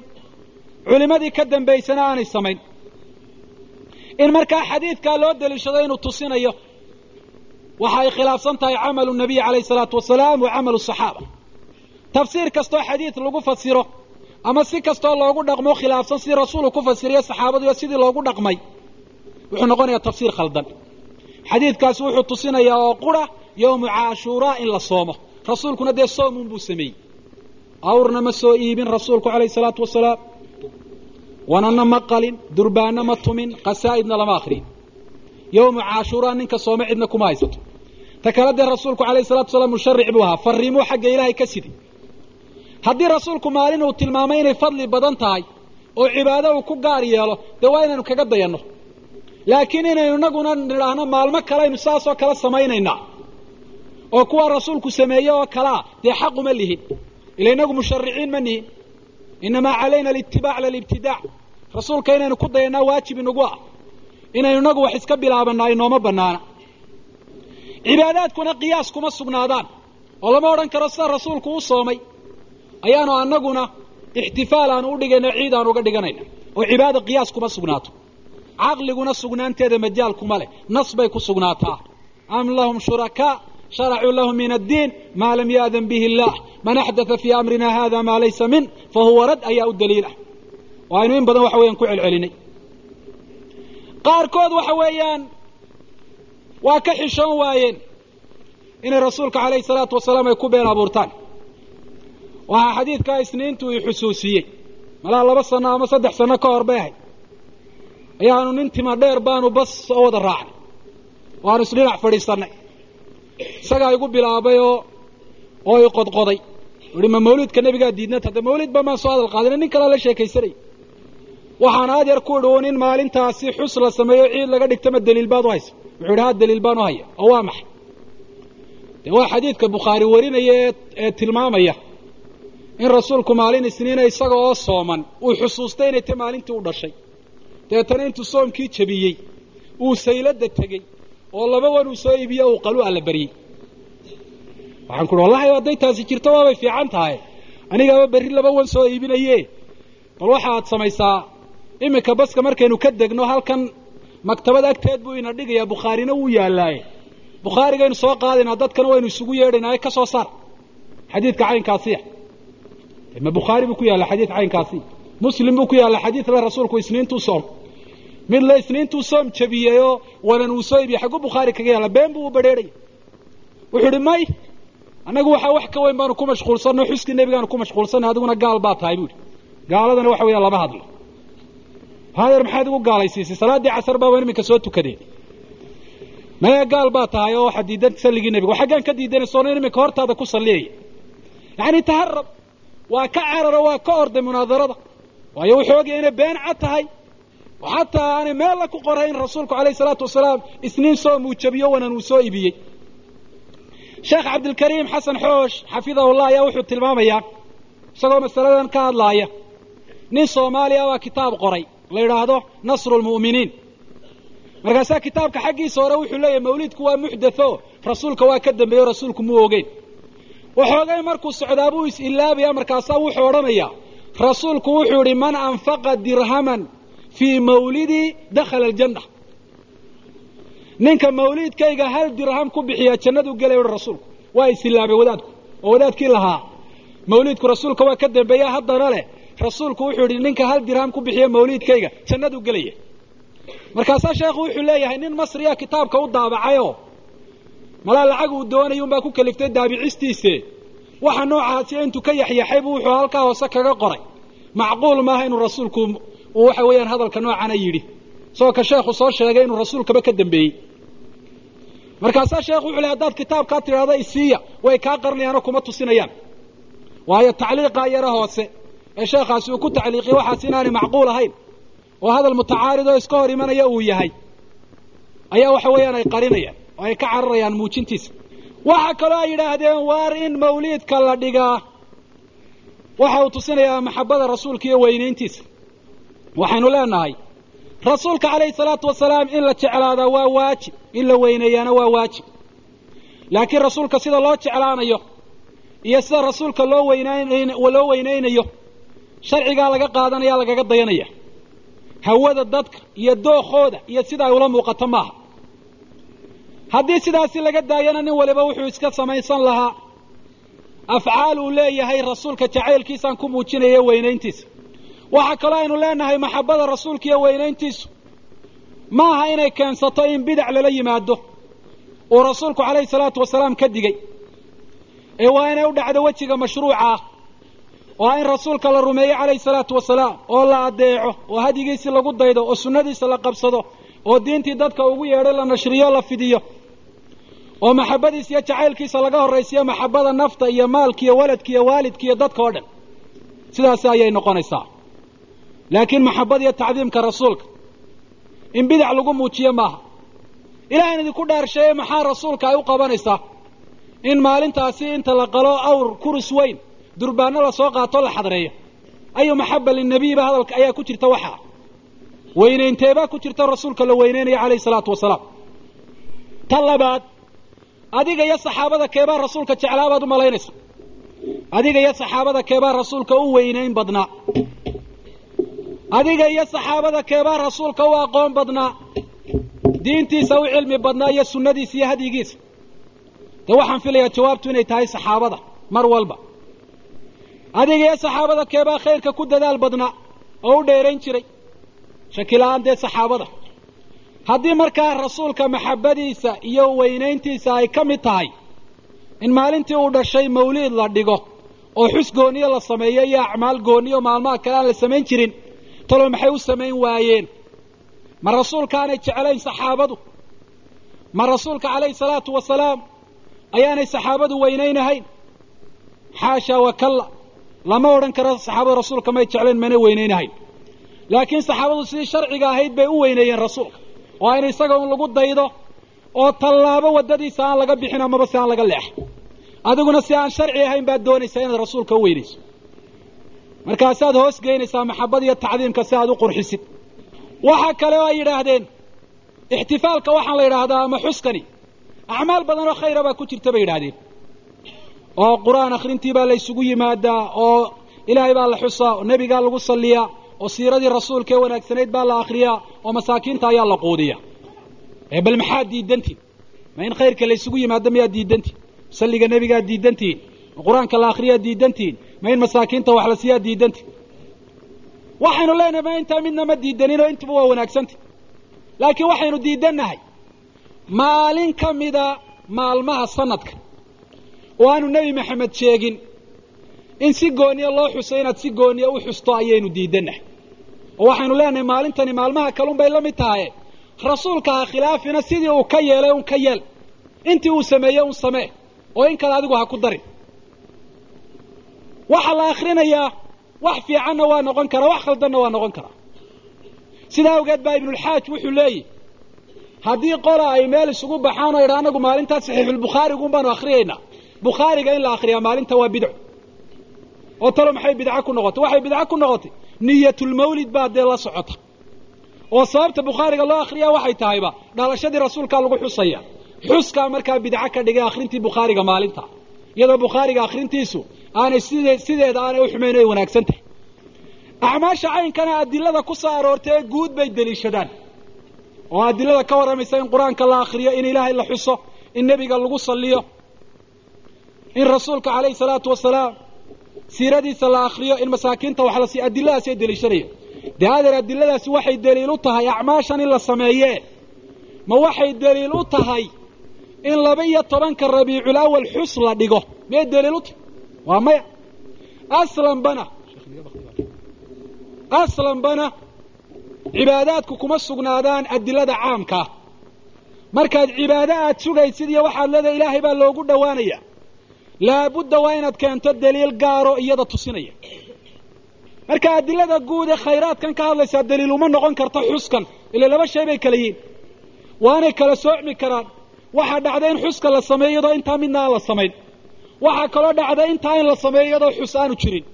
culimmadii ka dambaysana aanay samayn. In markaa xadiidkaa loo daliishado inuu tusinayo waxa ay khilaafsan tahay camalu nabiy calayhi salaatu wasalaam wa camalu saxaaba. Tafsiir kastoo xadiid lagu fasiro ama si kastoo loogu dhaqmo khilaafsan sidii rasuulku ku fasiriyo saxaabadiyo sidii loogu dhaqmay wuxuu noqonayaa tafsiir khaldan. Xadiidkaasi wuxuu tusinayaa oo qura yowmu caashuuraa in la soomo. Rasuulkuna dee soomun buu sameeyey awrna ma soo iibin rasuulku calayhi salaatu wasalaam. Wanana ma qalin durbaanna ma tumin qasaa'idna lama akrin yowmu caashuuraa ninka soome cidna kuma haysato. Ta kale dee rasuulku calayhi salatu wasalaam musharic buu ahaa farriimuu xagga ilaahay ka siday haddii rasuulku maalin uu tilmaamay inay fadli badan tahay oo cibaado uu ku gaar yeelo dee waa inaynu kaga dayanno. Laakiin inaynu inaguna nidhaahno maalmo kaleaynu saasoo kale samaynaynaa. Oo kuwa rasuulku sameeye oo kalea dee xaquma lihin ila inagu mushariciin ma nihin inamaa calayna alitibaac lalibtidaac rasuulka inaynu ku dayannaa waajib inagu ah. Inaynu inagu wax iska bilaabanaa inooma banaana cibaadaadkuna qiyaas kuma sugnaadaan. Oo lama odhan karo sida rasuulku u soomay. Ayaanu annaguna ixtifaal aanu u dhigayna ciid aanu uga dhiganayna oo cibaada qiyaas kuma sugnaato. Caqliguna sugnaanteeda majaal kuma leh. Nas bay ku sugnaataa. Am lahum shurakaa sharacuu lahu min addiin maa lam ya'dan bihi illaah man axdatha fii amrina hada maa laysa min fahuwa rad ayaa u daliilah oo aynu in badan waxa weeyaan ku celcelinay qaarkood waxa weeyaan waa ka xishoon waayeen inay rasuulka calayhi salaatu wasalaam ay ku been abuurtaan waxaa xadiidkaa isniintu ii xusuusiyey malaa laba sano ama saddex sano ka hor bay ahayd ayaanu nin tima dheer baanu bas soo wada raacnay waanu isdhinac fadhiisannay isagaa igu bilaabay oo oo i qodqoday. Uhi ma mawlidka nebigaa diidnad hadda mawlid ba maan soo hadal qaadina nin kalaa la sheekaysanay. Waxaan aad yar ku idhi un in maalintaasi xus la sameeyo ciid laga dhigtama daliil baad u haysa. Wuxuu idhi ha daliil baan u haya oo waa maxay? Dee waa xadiidka bukhaari warinaya ee tilmaamaya in rasuulku maalin isniina isaga oo sooman uu xusuustay inay ta maalintii u dhashay. Dabeetana intuu soomkii jabiyey uu sayladda tegey oo laba wan uu soo iibiye uu qalu alla baryey waxaan ku wallahi hadday taasi jirto waabay fiican tahay. Anigaaba berri laba wan soo iibinaye bal waxaad samaysaa iminka baska markaynu ka degno halkan maktabad agteed buu ina dhigayaa bukhaarina wuu yaallaaye bukhaarigaynu soo qaadaynaa dadkana waynu isugu yeedhaynaa ka soo saar. Xadiidka caynkaasiya ma bukhaari buu ku yaalla xadiid caynkaasi. Muslim buu ku yaalla xadiid le rasuulku isniintuu soom mid le isniintuu soom jabiyeyoo wanan uu soo ibiyey xaggu bukhaari kaga yaalla been buu u badheerhaya wuxuu idhi may annagu waxaa wax ka weyn baanu ku mashquulsanno xuskii nebigaanu ku mashquulsanay adiguna gaal baa tahay buuhi gaaladana waxa weya lama hadlo. Hadeer maxaad igu gaalaysiisay? Salaaddii casar baabaan iminka soo tukadeen. Maya gaal baa tahay oo waxaad diidan salligii nebiga xaggaan ka diidanaysoona iminka hortaada ku salliyaya yacni taharab waa ka cararo waa ka orday munaadarada waayo wuxuu ogaya inay been cad tahay xataa aanay meella ku qorayn rasuulku calayhi salaatu wasalaam isniin soom uu jabiyo wanan uu soo ibiyey. Sheekh cabdilkariim xasan xoosh xafidahullah ayaa wuxuu tilmaamayaa isagoo masaladan ka hadlaaya nin soomaaliya baa kitaab qoray la yidhaahdo nasru lmu'miniin markaasaa kitaabka xaggiisa hore wuxuu leeyahy mawlidku waa muxdatho rasuulka waa ka dambeeyo rasuulku mu ogeyn. Waxoogay markuu socdaa buu is-ilaabaya markaasaa wuxuu odhanayaa rasuulku wuxuu idhi man anfaqa dirhaman fii mawlidii dakhala aljanna ninka mawliidkayga hal dirham ku bixiya jannadu gelay uhi rasuulku waa isilaabay wadaadku oo wadaadkii lahaa mawliidku rasuulka waa ka dambeeya haddana leh rasuulku wuxuu yidhi ninka hal dirham ku bixiya mawliidkayga jannadu gelaya markaasaa sheekhu wuxuu leeyahay nin masriya kitaabka u daabacayoo malaa lacag uu doonay unbaa ku kaliftay daabicistiise waxa noocaasi intuu ka yaxyaxay buu wuxuu halkaa hoose kaga qoray macquul maaha inuu rasuulku uu waxa weeyaan hadalka noocana yidhi. Isagoo ka sheekhu soo sheegay inuu rasuulkaba ka dambeeyey. Markaasaa sheekhu wuxu ley hadaad kitaabkaa tidhaahda isiiya way kaa qarinayaanoo kuma tusinayaan. Waayo tacliiqaa yaro hoose ee sheekhaasi uu ku tacliiqiyey waxaas inaanay macquul ahayn. Oo hadal mutacaarid oo iska hor imanaya uu yahay. Ayaa waxa weeyaan ay qarinayaan oo ay ka cararayaan muujintiisa. Waxa kaloo ay yidhaahdeen waar in mawliidka la dhigaa. Waxa uu tusinayaa maxabada rasuulka iyo weynayntiisa waxaynu leenahay rasuulka calayhi salaatu wasalaam in la jeclaadaa waa waajib in la weyneeyaana waa waajib. Laakiin rasuulka sida loo jeclaanayo iyo sida rasuulka loo weynayn loo weynaynayo sharcigaa laga qaadanaya lagaga dayanaya. Hawada dadka iyo dookooda iyo sida ula muuqato maaha. Haddii sidaasi laga daayana nin waliba wuxuu iska samaysan lahaa. Afcaal uu leeyahay rasuulka jacaylkiisaan ku muujinaya weynayntiisa waxaa kaloo aynu leenahay maxabada rasuulka iyo weynayntiisu. Maaha inay keensato in bidac lala yimaado uu rasuulku calayhi salaatu wasalaam ka digay. Ee waa inay u dhacdo wejiga mashruuca ah oo in rasuulka la rumeeyo calayhi salaatu wasalaam oo la adeeco oo hadyigiisii lagu daydo oo sunnadiisa la qabsado oo diintii dadka ugu yeedhay la nashriyo la fidiyo. Oo maxabadiisa iyo jacaylkiisa laga horraysiyo maxabada nafta iyo maalka iyo waladka iyo waalidka iyo dadka oo dhan. Sidaasi ayay noqonaysaa laakiin maxabad iyo tacdiimka rasuulka. In bidac lagu muujiyo maaha. Ilaahayna idinku dhaarsheeye maxaa rasuulka ay u qabanaysaa? In maalintaasi inta la qalo awr kurus weyn durbaano la soo qaato la xadreeyo ayu maxaba linabiyiba hadalka ayaa ku jirta waxaa weynaynteebaa ku jirta rasuulka la weyneynayo calayhi salaatu wasalaam. Ta labaad adiga iyo saxaabada keebaa rasuulka jeclaabaad u malaynaysa adiga iyo saxaabada keebaa rasuulka u weynayn badnaa adiga iyo saxaabada keebaa rasuulka u aqoon badnaa. Diintiisa u cilmi badnaa iyo sunnadiisa iyo hadyigiisa dee waxaan filayaa jawaabtu inay tahay saxaabada mar walba. Adiga iyo saxaabada keebaa khayrka ku dadaal badnaa oo u dheerayn jiray. Shakila-aan dee saxaabada. Haddii markaa rasuulka maxabadiisa iyo weynayntiisa ay ka mid tahay in maalintii uu dhashay mawliid la dhigo oo xus gooniyo la sameeyo iyo acmaal gooniyo maalmaha kale aan la samayn jirin talo maxay u samayn waayeen? Ma rasuulkaanay jeclayn saxaabadu? Ma rasuulka calayhi salaatu wasalaam ayaanay saxaabadu weynaynahayn? Xaasha wakalla lama odhan karo saxaabada rasuulka may jeclayn mana weynaynahayn. Laakiin saxaabadu sidii sharciga ahayd bay u weyneeyeen rasuulka. Oo in isaga un lagu daydo oo tallaabo waddadiisa aan laga bixin amaba si aan laga leexo adiguna si aan sharci ahayn baad doonaysaa inaad rasuulka u weynayso markaasaad hoos geynaysaa maxabad iyo tacdiimka si aad u qurxisid. Waxa kale oo ay yidhaahdeen ixtifaalka waxaan la yidhaahdaa ama xuskani. Acmaal badan oo khayra baa ku jirta bay yidhaahdeen. Oo qur'aan akhrintii baa la yimaadaa oo ilaahay baa la xusaa oo nebigaa lagu salliyaa oo siiradii rasuulka ee wanaagsanayd baa la akhriyaa oo masaakiinta ayaa la quudiya ee bal maxaad diidantihin ma in khayrka la ysugu yimaado miyaad diidantihin salliga nebigaad diidantihin ma qur'aanka la akhriyaad diidantihin ma in masaakiinta wax la siiyaad diidantihin waxaynu leenahay ma intaa midna ma diidaninoo intuba waa wanaagsantah laakiin waxaynu diidannahay maalin ka mida maalmaha sanadka. Oo aanu nebi maxamed sheegin in si gooniya loo xuso inaad si gooniya u xusto ayaynu diidannahay. Oo waxaynu leenahay maalintani maalmaha kalun bay la mid tahaye. Rasuulka ha khilaafina sidii uu ka yeelay un ka yeel. Intii uu sameeyey un samee. Oo in kale adigu ha ku darin waxaa la akhrinayaa wax fiicanna waa noqon karaa wax khaldanna waa noqon karaa sidaa awgeed baa ibnulxaaj wuxuu leeyihi haddii qola ay meel isugu baxaan oo idha anagu maalintaas saxiixulbukhaarigun baanu akhriyaynaa bukhaariga in la akhriyaa maalinta waa bidco. Oo talo maxay bidco ku noqotay? Waxay bidco ku noqotay. Niyatulmawlid baa dee la socota. Oo sababta bukhaariga loo akhriyaa waxay tahayba dhalashadii rasuulkaa lagu xusaya. Xuskaa markaa bidco ka dhigay akhrintii bukhaariga maalinta. Iyadoo bukhaariga akhrintiisu aanay side sideeda aanay u xumayn ay wanaagsan tahay. Acmaasha caynkana adilada ku soo aroortay ee guud bay deliishadaan. Oo adilada ka warramaysa in qur'aanka la akhriyo in ilaahay la xuso in nebiga lagu salliyo in rasuulka calayhi salaatu wasalaam siiradiisa la akhriyo in masaakiinta wax la siiyo adiladaasi ay deliishanaya dee adeer adiladaasi waxay deliil u tahay acmaashan in la sameeyee ma waxay deliil u tahay in laba iyo tobanka rabiicul awal xus la dhigo. Miyay deliil u tahay waa maya aslanbana aslanbana cibaadaadku kuma sugnaadaan adilada caamkaa markaad cibaado aad sugaysid iyo waxaad leedahay ilaahay baa loogu dhowaanaya. Laabudda waa inaad keento daliil gaaro iyada tusinaya. Marka adilada guud ee khayraadkan ka hadlaysaa daliil uma noqon karto xuskan. Ila laba shay bay kala yihiin. Waanay kala soocmi karaan. Waxaa dhacda in xuska la sameeyo iyadoo intaa midna aan la samayn waxaa kaloo dhacda intaa in la sameeyo iyadoo xus aanu jirin.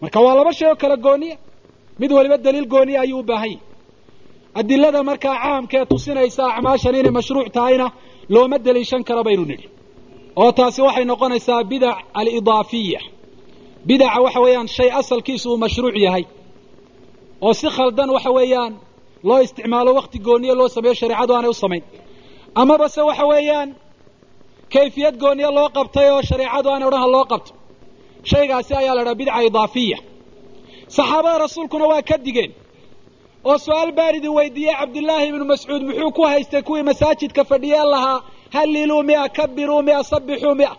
Marka waa laba shay oo kala gooniya mid waliba daliil gooniya ayuu u baahan yahy adilada markaa caamka ee tusinaysa acmaashan inay mashruuc tahayna looma deliishan karo baynu nidhi. Oo taasi waxay noqonaysaa bidac alidaafiya. Bidaca waxa weeyaan shay asalkiisu uu mashruuc yahay. Oo si khaldan waxa weeyaan loo isticmaalo wakti gooniya loo sameeyo shareecadu aanay u samayn. Amaba se waxa weeyaan kayfiyad gooniya loo qabtay oo shareecadu aanay odhan ha loo qabto. Shaygaasi ayaa la dhaha bidca idaafiya saxaabada rasuulkuna waa ka digeen. Oo su'aal baan idin weydiiyey cabdillaahi ibnu mascuud muxuu ku haystay kuwii masaajidka fadhiyeen lahaa halliluu mia kabiruu mia sabixuu mia.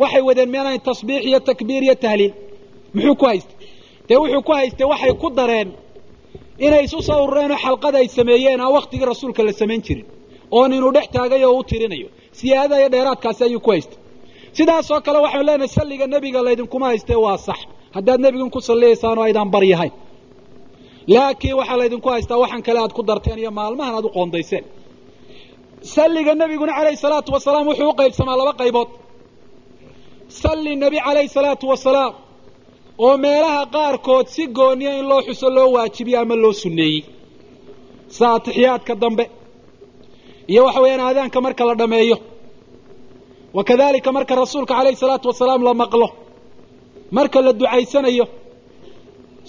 Waxay wadeen mianaan tasbiix iyo takbiir iyo tahliil. Muxuu ku haystay. Dee wuxuu ku haystay waxay ku dareen inay isu soo urureen oo xalqada ay sameeyeen aan waktigii rasuulka la samayn jirin oon inuu dhex taagay oo u tirinayo siyaadada iyo dheeraadkaasi ayuu ku haystay. Sidaasoo kale waxaynu leenahay salliga nebiga laydinkuma haystee waa sax. Haddaad nebigan ku salliyaysaan oo aydaan baryahayn laakiin waxaa laydinku haystaa waxaan kale aad ku darteen iyo maalmahan aad u qoondayseen. Salliga nebiguna calayhi salaatu wasalaam wuxuu u qaybsamaa laba qaybood. Salli nebi calayhi salaatu wasalaam oo meelaha qaarkood si gooniya in loo xuso loo waajibiyo ama loo sunneeyey. Sida atixiyaadka dambe iyo waxa weeyaan aadaanka marka la dhammeeyo wa kadalika marka rasuulka calayhi salaatu wasalaam la maqlo marka la ducaysanayo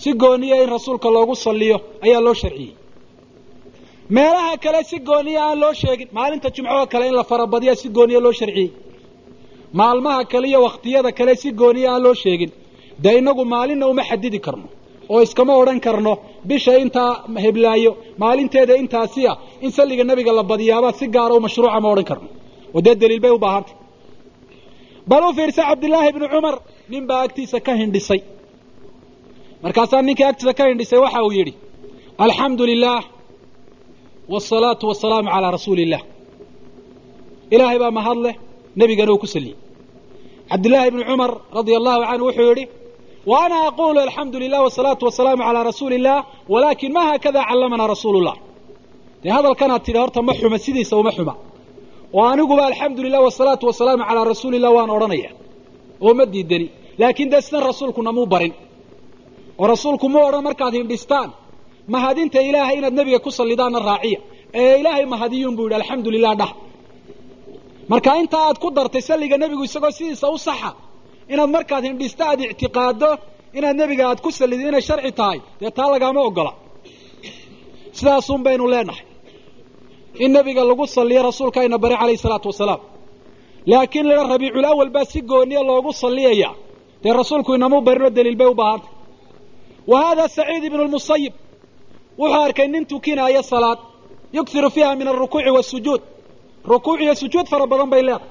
si gooniya in rasuulka loogu salliyo ayaa loo sharciyey meelaha kale si gooniya aan loo sheegin maalinta jumcoo kale in la farabadiya si gooniya loo sharciyey maalmaha kale iyo wakhtiyada kale si gooniya aan loo sheegin dee innagu maalinna uma xadidi karno oo iskama odhan karno bisha intaa heblaayo maalinteeda intaasi ah in salliga nebiga la badiyaabaa si gaara u mashruuca ma odhan karno oo dee daliil bay u baahantay bal u fiirsa cabdillaahi ibnu cumar. Nin baa agtiisa ka hindhisay. Markaasaa ninkii agtiisa ka hindhisay waxa uu yidhi alxamdu lilah wsalaatu wasalaamu calaa rasuuli illah ilaahay baa mahad leh nebigana uu ku saliyey. Cabdillaahi ibnu cumar radia allahu canhu wuxuu yidhi wa ana aqulu alxamdu lilah wasalaatu wasalaamu calaa rasuuli illah walaakin ma haakada callamanaa rasuulu llah dee hadalkanaad tidhi horta ma xuma sidiisa uma xuma oo aniguba alxamdu lilah wasalaatu wasalaamu calaa rasuuli illah waan odhanaya oo ma diidani laakiin dee sidan rasuulkuna muu barin. Oo rasuulku mu odhan markaad hindhistaan mahadinta ilaahay inaad nebiga ku sallidaanna raaciya. Ee ilaahay mahadiyuun buu yidhi alxamdu lilah dhah. Marka inta aad ku dartay salliga nebigu isagoo sidiisa u saxa inaad markaad hindhisto aad ictiqaado inaad nebiga aad ku sallidid inay sharci tahay dee taa lagaama ogola sidaasun baynu leenahay in nebiga lagu salliyo rasuulka ayna bari calayhi salaatu wasalaam. Laakiin laa rabiicul awal baa si gooniya loogu salliyaya. Dee rasuulku inamuu barinoo daliil bay u baahantay. Wa hada saciid ibnu lmusayib wuxuu arkay nin tukinaayo salaad yughiru fiiha min alrukuuci wasujuud rukuuc iyo sujuud fara badan bay leedahay.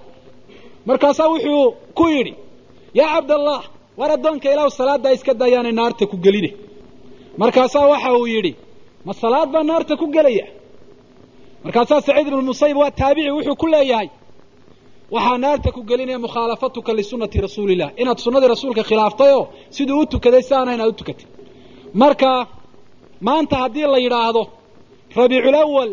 Markaasaa wuxuu ku yidhi yaa cabdallah war addoonka ilaahu salaaddaa iska dayaanay naarta ku geline markaasaa waxa uu yidhi ma salaad baa naarta ku gelaya markaasaa saciid ibnu musayib waa taabici wuxuu ku leeyahay waxaa naarta ku gelinaya mukhaalafatuka lisunati rasuuli illah inaad sunnadii rasuulka khilaaftayoo siduu u tukaday si aanayn aad u tukatay marka maanta haddii la yidhaahdo rabiicul awal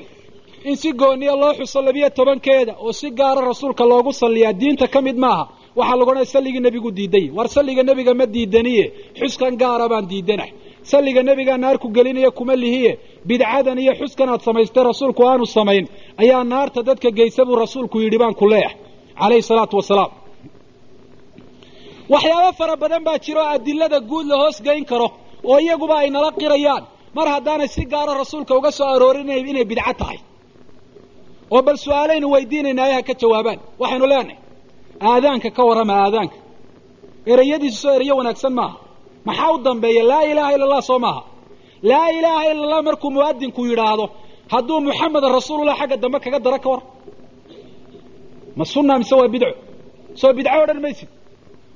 in si gooniya loo xuso labiyo tobankeeda oo si gaara rasuulka loogu salliyaa diinta ka mid maaha waxaa lagu odhanaya salligii nebigu diiday. War salliga nebiga ma diidaniye xuskan gaara baan diidanahay salliga nebigaa naarku gelinaya kuma lihiye bidcadan iyo xuskan aad samaystay rasuulku aanu samayn ayaa naarta dadka geysa buu rasuulku yidhi baan ku leeyahay. Calayhi salaatu wasalaam waxyaabo fara badan baa jiro oo adilada guud la hoos geyn karo oo iyaguba ay nala qirayaan. Mar haddaanay si gaara rasuulka uga soo aroorinay inay bidco tahay oo bal su'aalaynu weydiinayna ayaha ka jawaabaan. Waxaynu leenahay aadaanka ka warrama aadaanka. Ereyadiisu soo ereyo wanaagsan maaha. Maxaa u dambeeya? Laa ilaaha illa allah soo maaha laa ilaaha illa allah markuu mu'adinku yidhaahdo hadduu muxamedan rasuulullah xagga dambe kaga daro ka war. Ma sunna mise waa bidco? Soo bidco odhan maysid?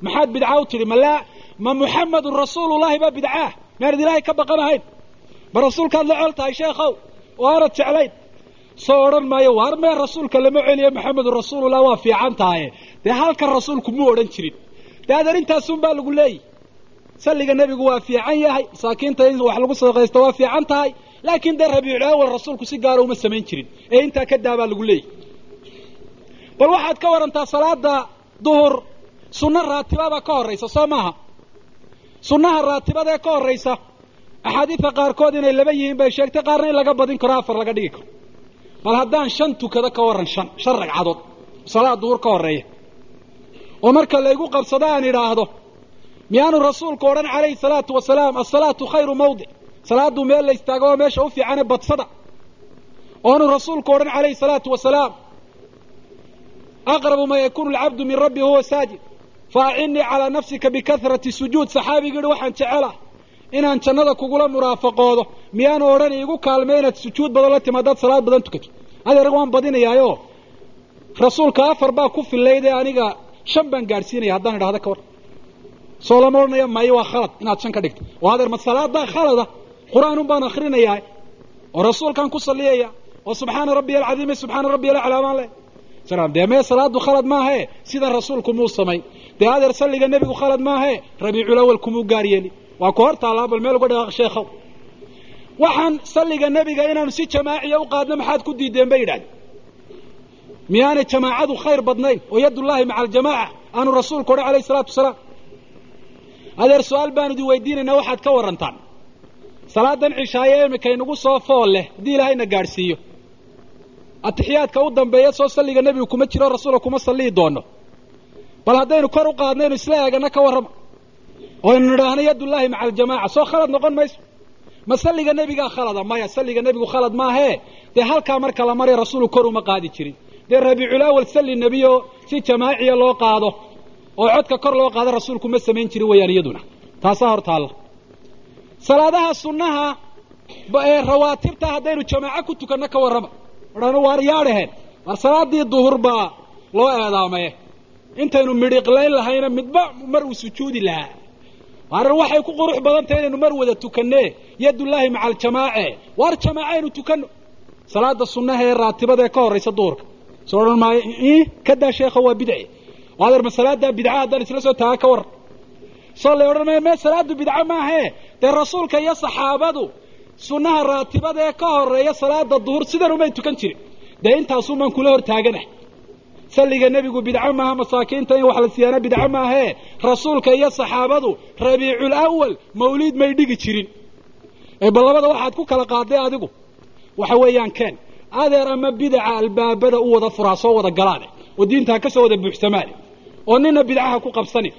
Maxaad bidca u tidhi? Ma laa ma muxamedun rasuulullahi baa bidcaah miyaanad ilaahay ka baqanahayn ma rasuulkaad la col tahay sheekhow? Oo aanad jeclayn soo odhan maayo waar mee rasuulka lama celiyo maxamedun rasuulullah waa fiican tahaye dee halkan rasuulku muu odhan jirin? Dee adeer intaasun baa lagu leeyahy salliga nebigu waa fiican yahay masaakiinta in wax lagu sadaqaysto waa fiican tahay laakiin dee rabiicul awal rasuulku si gaara uma samayn jirin. Ee intaa ka daa baa lagu leeyahy bal waxaad ka warantaa salaada duhur sunno raatibabaa ka horraysa soo maaha? Sunnaha raatibadaee ka horraysa axaadiidka qaarkood inay laba yihiin bay sheegtay qaarna in laga badin karo afar laga dhigi karo. Bal haddaan shan tukado ka warran shan shan ragcadood salaad duhur ka horreeya. Oo marka laygu qabsado aan idhaahdo miyaanu rasuulku odhan calayhi salaatu wasalaam asalaatu khayru mawdic salaaddu meel la istaago oo meesha u fiicane badsada. Oonu rasuulku odhan calayhi salaatu wasalaam aqrabu maa yakunu alcabdu min rabbi huwa saajid faacinnii calaa nafsika bikahrati sujuud. Saxaabigi yihi waxaan jecelah inaan jannada kugula muraafaqoodo. Miyaanu odhan iigu kaalmay inaad sujuud badan la timi haddaad salaad badan tukato. Adeerg waan badinayaayo. Rasuulka afar baa ku fillayd ee aniga shan baan gaadhsiinaya haddaan idhahda ka war soo lama odhanaya mayo waa khalad. Inaad shan ka dhigto. Oo adeer ma salaadaa khalada qur'aanun baan akrinayaa oo rasuulkaan ku salliyaya. Oo subxaana rabbiya alcadiime subxaana rabbiya alaclaa baan le dee mee salaadu khalad maahae sidan rasuulku muu samayn dee adeer salliga nebigu khalad maahae rabiicul awal kumuu gaar yeeli waa ku hor bal meel uga dhaqaaq sheekhow. Waxaan salliga nebiga inaanu si jamaaciya u qaadno maxaad ku diideen bay yidhahdeen. Miyaanay jamaacadu khayr badnayn? Oo yadullaahi maca aljamaaca. Aanu rasuulku odhan alayh isalaatu wasalaam adeer su'aal baanu idin weydiinaynaa waxaad ka warrantaan salaadan cishaaye imika inagu soo fool leh haddii ilaahayna gaadhsiiyo atixiyaadka u dambeeya soo salliga nebigu kuma jiro rasuula kuma sallihi doono bal haddaynu kor u qaadnaynu isla eegana ka warrama oo aynu nidhaahno yadullaahi maca aljamaaca soo khalad noqon mayso ma salliga nebigaa khalada maya salliga nebigu khalad maahee dee halkaa marka la maraya rasuulu kor uma qaadi jirin dee rabiicul awal salli nebiyo si jamaaciya loo qaado oo codka kor loo qaado rasuulku ma samayn jirin weeyaan iyaduna taasaa hor taalla salaadaha sunnaha ee rawaatibta haddaynu jamaaco ku tukanno ka warrama odhano waar yaadhaheen war salaadii duhur baa loo eedaamaye intaynu midhiqlayn lahayna midba mar uu sujuudi lahaa. Waaran waxay ku qurux badan tahay inaynu mar wada tukanne yadullaahi maca aljamaace waar jamaacaynu tukanno. Salaada sunnaha ee raatibada ee ka horraysa duhurka. Soo odhan maayo kadaa sheekha waa bidci adeer ma salaadaa bidca haddaan isla soo taaga ka warran soo lay odhan mee salaadu bidco maahee dee rasuulka iyo saxaabadu sunnaha raatibada ee ka horreeya salaada duhur sidan umay tukan jirin. Dee intaasuun baan kula hor taaganahay salliga nebigu bidco maaha masaakiinta in wax la siyaana bidco maahee rasuulka iyo saxaabadu rabiicul awal mawliid may dhigi jirin. Bal labada waxaad ku kala qaaday adigu. Waxa weeyaan keen. Adeer ama bidaca albaabada u wada furaa soo wada galaane oo diinta ha ka soo wada buuxsamaane oo nina bidcaha ku qabsanin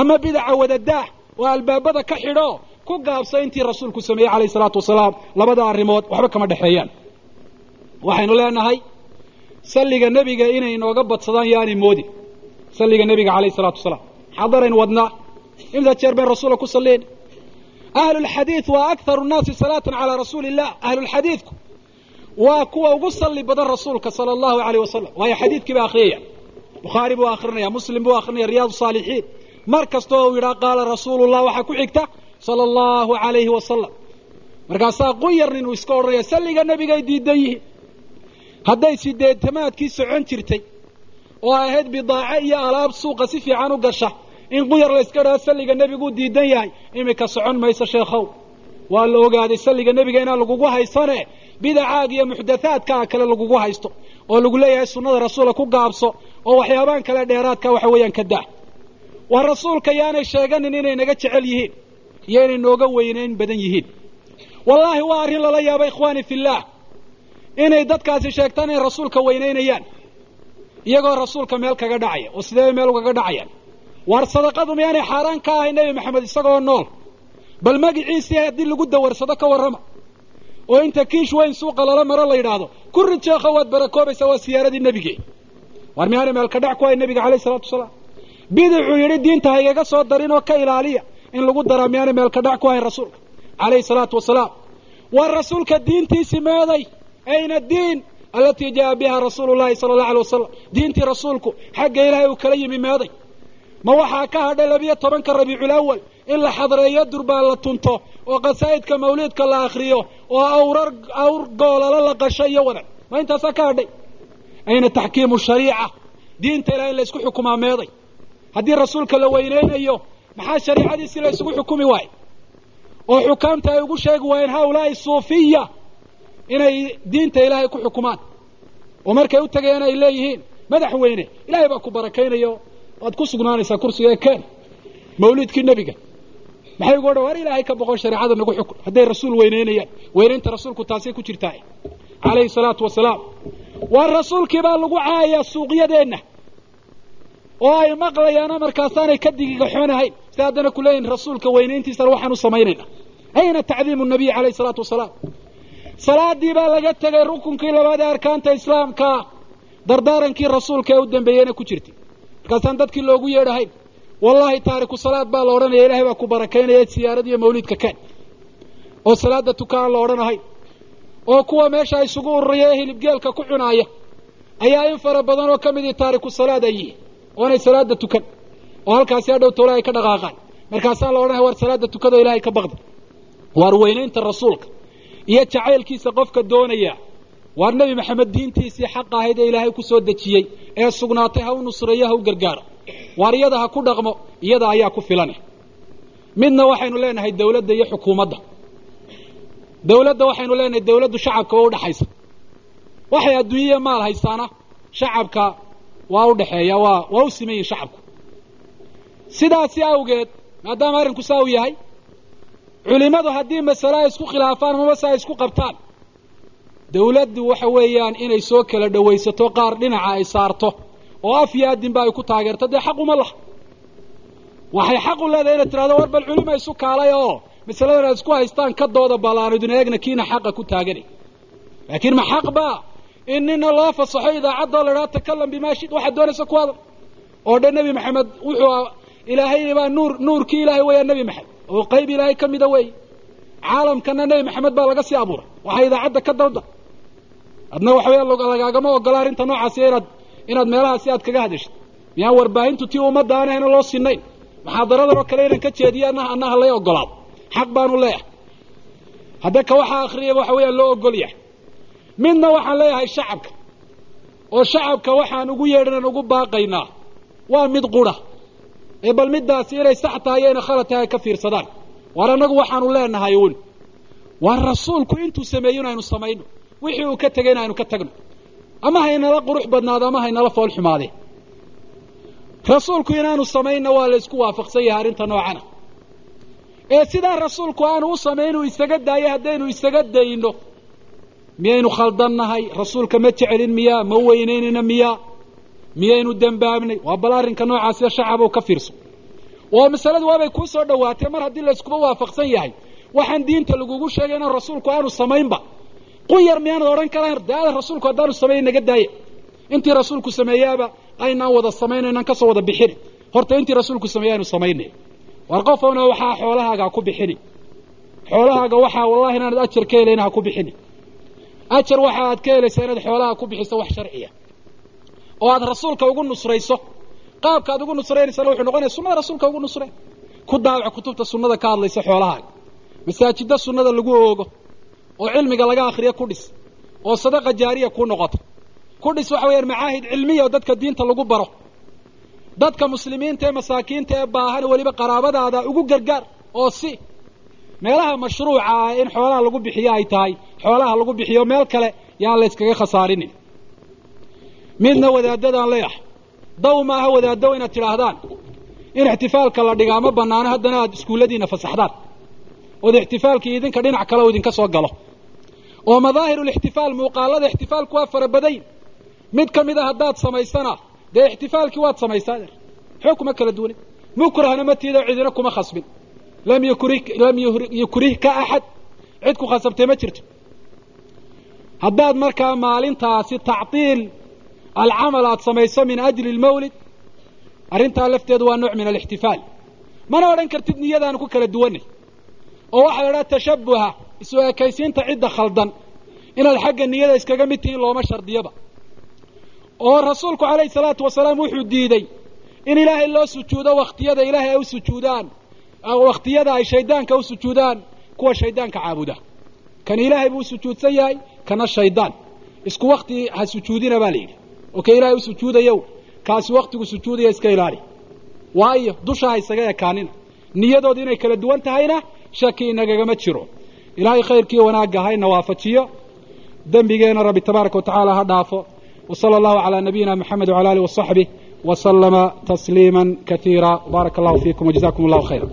ama bidaca wada daah oo albaabada ka xidho ku gaabsa intii rasuulku sameeyey calayhi salaatu wasalaam labada arrimood waxba kama dhexeeyaan. Waxaynu leenahay salliga nebiga inay inooga badsadaan yaanay moodin salliga nebiga calayhi salaatu wasalaam. Xadaraynu wadnaa imsa jeer bayn rasuula ku salliin. Ahlulxadiid waa akharu nnaasi salaatan calaa rasuuli illah ahlulxadiidku waa kuwa ugu salli badan rasuulka sala allahu alayh wasalam waayo xadiidkii baa akhriyaya bukhaari buu akrinaya muslim buu akrinaya riyaad saalixiin mar kasta oo uu yidhaha qaala rasuulu llah waxaa ku xigta sala allahu alayhi wasalam markaasaa quyar nin uu iska odhanaya salliga nebigay diidan yihiin. Hadday sideetamaadkii socon jirtay oo ahayd bidaaco iyo alaab suuqa si fiican u gasha in quyar la yska dhaho salliga nebiguu diidan yahay iminka socon mayso sheekhow. Waa la ogaaday salliga nebiga inaan lagugu haysane bidacaaga iyo muxdathaadkaa kale lagugu haysto oo lagu leeyahay sunnada rasuula ku gaabso oo waxyaabaan kale dheeraadka waxa weeyaan ka dah. Waa rasuulka yaanay sheeganin inay naga jecel yihiin iyo inay nooga weynayn badan yihiin. Wallaahi waa arrin lala yaaba ikhwaani fillaah inay dadkaasi sheegtaan inay rasuulka weynaynayaan iyagoo rasuulka meel kaga dhacaya oo sidee meel ugaga dhacayaan. Waar sadaqadu miyaanay xaaraan ka ahay nebi maxamed isagoo nool. Bal magiciisii haddii lagu dawarsado ka warrama oo inta kiish weyn suuqa lala maro la yidhaahdo ku rid waad barakoobaysaa waa siyaaradii nebige waar miyaanay meel ka dhac ku ahay nebiga calayh isalaatu wasalaam? Bidicuu yidhi diinta haygaga soo darin oo ka ilaaliya in lagu daraa miyaanay meel ka dhac ku ahayn rasuulka calayhi salaatu wasalaam. Waa rasuulka diintiisi meeday ayna diin alatii jaa biha rasuulu llahi sala allahu alay wasalam diintii rasuulku xagga ilaahay uu kala yimi meeday. Ma waxaa ka hadhay labiyo tobanka rabiiculawal in la xadreeyo durbaan la tunto oo qasaa'idka mawliidka la akriyo oo awrar awr goolala la qasho iyo wadan. Ma intaasaa ka hadhay ayna taxkiimu shariica. Diinta ilahay in la xukumaa meeday haddii rasuulka la weyneynayo maxaa shariicadiisii la isugu xukumi waaye oo xukaamta ay ugu sheegi waayeen haulaai suufiya inay diinta ilaahay ku xukumaan. Oo markay u tagayaan ay leeyihiin madaxweyne ilaahay baa ku barakaynayo. Waad ku sugnaanaysaa kursiga ee keen mawliidkii nebiga. Maxay ugu odhan war ilaahay ka boqon shareecada nagu xukun hadday rasuul weyneynayaan weynaynta rasuulku taasay ku jirtaa calayhi salaatu wasalaam waa rasuulkii baa lagu caayaa suuqyadeenna. Oo ay maqlayaano markaasaanay ka digigaxoonahayn si haddana ku leeyihiin rasuulka weynayntiisana waxaan u samaynayna ayna tacdiimu nabiy calayhi salaatu wasalaam. Salaadii baa laga tegay rukunkii labaad ee arkaanta islaamka. Dardaarankii rasuulka ee u dambeeyeyna ku jirtay markaasaan dadkii loogu yeedhahayn wallahi taariku salaad baa la odhanaya ilahay baa ku barakaynaya siyaarad iyo mawliidka keen oo salaada tukaan la odhanahayn oo kuwa meesha isugu ururiya ee hilibgeelka ku cunaaya ayaa in fara badan oo ka midii taariku salaad ay yihiin oonay salaada tukan oo halkaasi hadhow tole ay ka dhaqaaqaan. Markaasaa la odhanaya war salaada tukado ilahay ka baqda. Waar weynaynta rasuulka iyo jacaylkiisa qofka doonaya. Waar nebi maxamed diintiisii xaq ahayd ee ilaahay ku soo dejiyey ee sugnaatay ha u nusreeyo ha u gargaaro. Waar iyada ha ku dhaqmo iyada ayaa ku filane midna waxaynu leenahay dawladda iyo xukuumadda dawladda waxaynu leenahay dawladdu shacabka waa udhaxaysa waxay adduunyaya maal haysaana shacabka waa u dhexeeya waa waa u siman yihiin shacabku. Sidaasi awgeed maadaama arrinku saa u yahay culimadu haddii masale ay isku khilaafaan mamase ay isku qabtaan. Dawladdu waxa weeyaan inay soo kala dhawaysato qaar dhinaca ay saarto oo af iyo addinba ay ku taageerto dee xaq uma laha. Waxay xaq u leedahay inay tidhahdo war bal culima isu kaalay oo masaladan ay isku haystaan ka dooda ballaanu idin eegna kiina xaqa ku taaganay laakiin ma xaq baa? In nina loo fasaxo idaacaddoo la idhaha takalam bimaa shid waxaad doonaysa ku hadal oo dhan nebi maxamed wuxuu ilaahay baa nuur nuurkii ilaahay weeyaa nebi maxamed. Oo qayb ilaahay ka mida weey caalamkana nebi maxamed baa laga sii abuuray. Waxaa idaacadda ka dawda. Adna waxa weya lagaagama ogola arrinta noocaasi inaad inaad meelahaasi aad kaga hadashid miyaan warbaahintu tii ummadda aan ahayna loo sinayn muxaadaradan oo kale inaan ka jeediyo annaha annaha lay ogolaado xaq baanu leeyahay. Hadda ka waxaa akriyaba waxa weeyaan loo ogol yahay midna waxaan leeyahay shacabka. Oo shacabka waxaan ugu yeedhanan ugu baaqaynaa waa mid qura. Ee bal middaasi inay sax tahay iyo inay khalad tahay ay ka fiirsadaan. Waar annagu waxaanu leenahay uun. Waa rasuulku intuu sameeyo in aynu samayno wixii uu ka tegay in aynu ka tagno. Ama haynala qurux badnaado ama haynala fool xumaadee rasuulku inaanu samaynna waa la isku waafaqsan yahay arrinta noocana ee sidaa rasuulku aanu u samayn uu isaga daayo haddaynu isaga dayno miyaynu khaldannahay? Rasuulka ma jecelin miyaa? Ma weynaynayna miyaa? Miyaynu dembaabnay waa bal arrinka noocaasida shacabow ka fiirso. Oo masaladu waabay kuu soo dhowaatee mar haddii layskuba waafaqsan yahay. Waxaan diinta lagugu sheegay inaan rasuulku aanu samaynba. Quyar miyaanad odhan karaan daada rasuulku haddaanu samayn naga daaya intii rasuulku sameeyaaba aynaan wada samayn aynaan ka soo wada bixini horta intii rasuulku sameeye aynu samaynay war qofowna waxaa xoolahaaga ha ku bixini. Xoolahaaga waxaa wallahi inaanad ajar ka helayna ha ku bixini. Ajar waxa aad ka helaysaa inaad xoolaha ku bixiso wax sharciya. Oo aad rasuulka ugu nusrayso qaabka aad ugu nusraynaysana wuxuu noqonaya sunnada rasuulka ugu nusray. Ku daawac kutubta sunnada ka hadlaysa xoolahaaga. Masaajidda sunnada lagu oogo oo cilmiga laga akriyo ku dhis oo sadaqa jaariya ku noqota ku dhis waxa weyaan macaahid cilmiya oo dadka diinta lagu baro dadka muslimiinta ee masaakiinta ee baahan weliba qaraabadaada ugu gargaar oo si meelaha mashruuca ah in xoolaha lagu bixiyo ay tahay xoolaha lagu bixiyo meel kale yaan la yskaga khasaarinin. Midna wadaadadaan leeyahay. Daw maaha wadaaddow inaad tidhaahdaan in ixtifaalka la dhigaa ma banaano haddana aad iskuulladiina fasaxdaan. Ood ixtifaalkii idinka dhinac kale u idinka soo galo. Oo madaahiru lixtifaal muuqaalada ixtifaalku waa fara badayn mid ka mid a haddaad samaysana dee ixtifaalkii waad samaysaa adeer xoog kuma kala duwanin mukrahna ma tiido cidina kuma khasbin. Lam lam yukrihka axad cid ku khasabtay ma jirto. Haddaad markaa maalintaasi tactiil alcamal aad samayso min ajli lmawlid arrintaa lafteedu waa nooc min alixtifaal. Mana odhan kartid niyadaanu ku kala duwanay. Oo waxaa la idhaha tashabuha isu ekaysiinta cidda khaldan. Inaad xagga niyada iskaga mid tihiin looma shardiyaba oo rasuulku calayhi salaatu wasalaam wuxuu diidey in ilaahay loo sujuudo wakhtiyada ilaahay ay u sujuudaan wakhtiyada ay shaydaanka u sujuudaan kuwa shaydaanka caabuda. Kan ilaahay buu sujuudsan yahay kana shaydaan. Isku wakti ha sujuudina baa la yidhi. Oo ka ilaahay u sujuudayow kaasi waktigu sujuudaya iska ilaali. Waayo dusha ha isaga ekaanina niyadooda inay kala duwan tahayna shaki inagagama jiro. Ilaahay khayrkii wanaagga hayna waafajiyo. Dembigeena rabbi tabaaraka watacaala ha dhaafo wa sala allahu calaa nabiyina moxamed wcala alih wasaxbih wa salama tasliima kaiira baaraka allahu fiikum wajazakum allahu khayra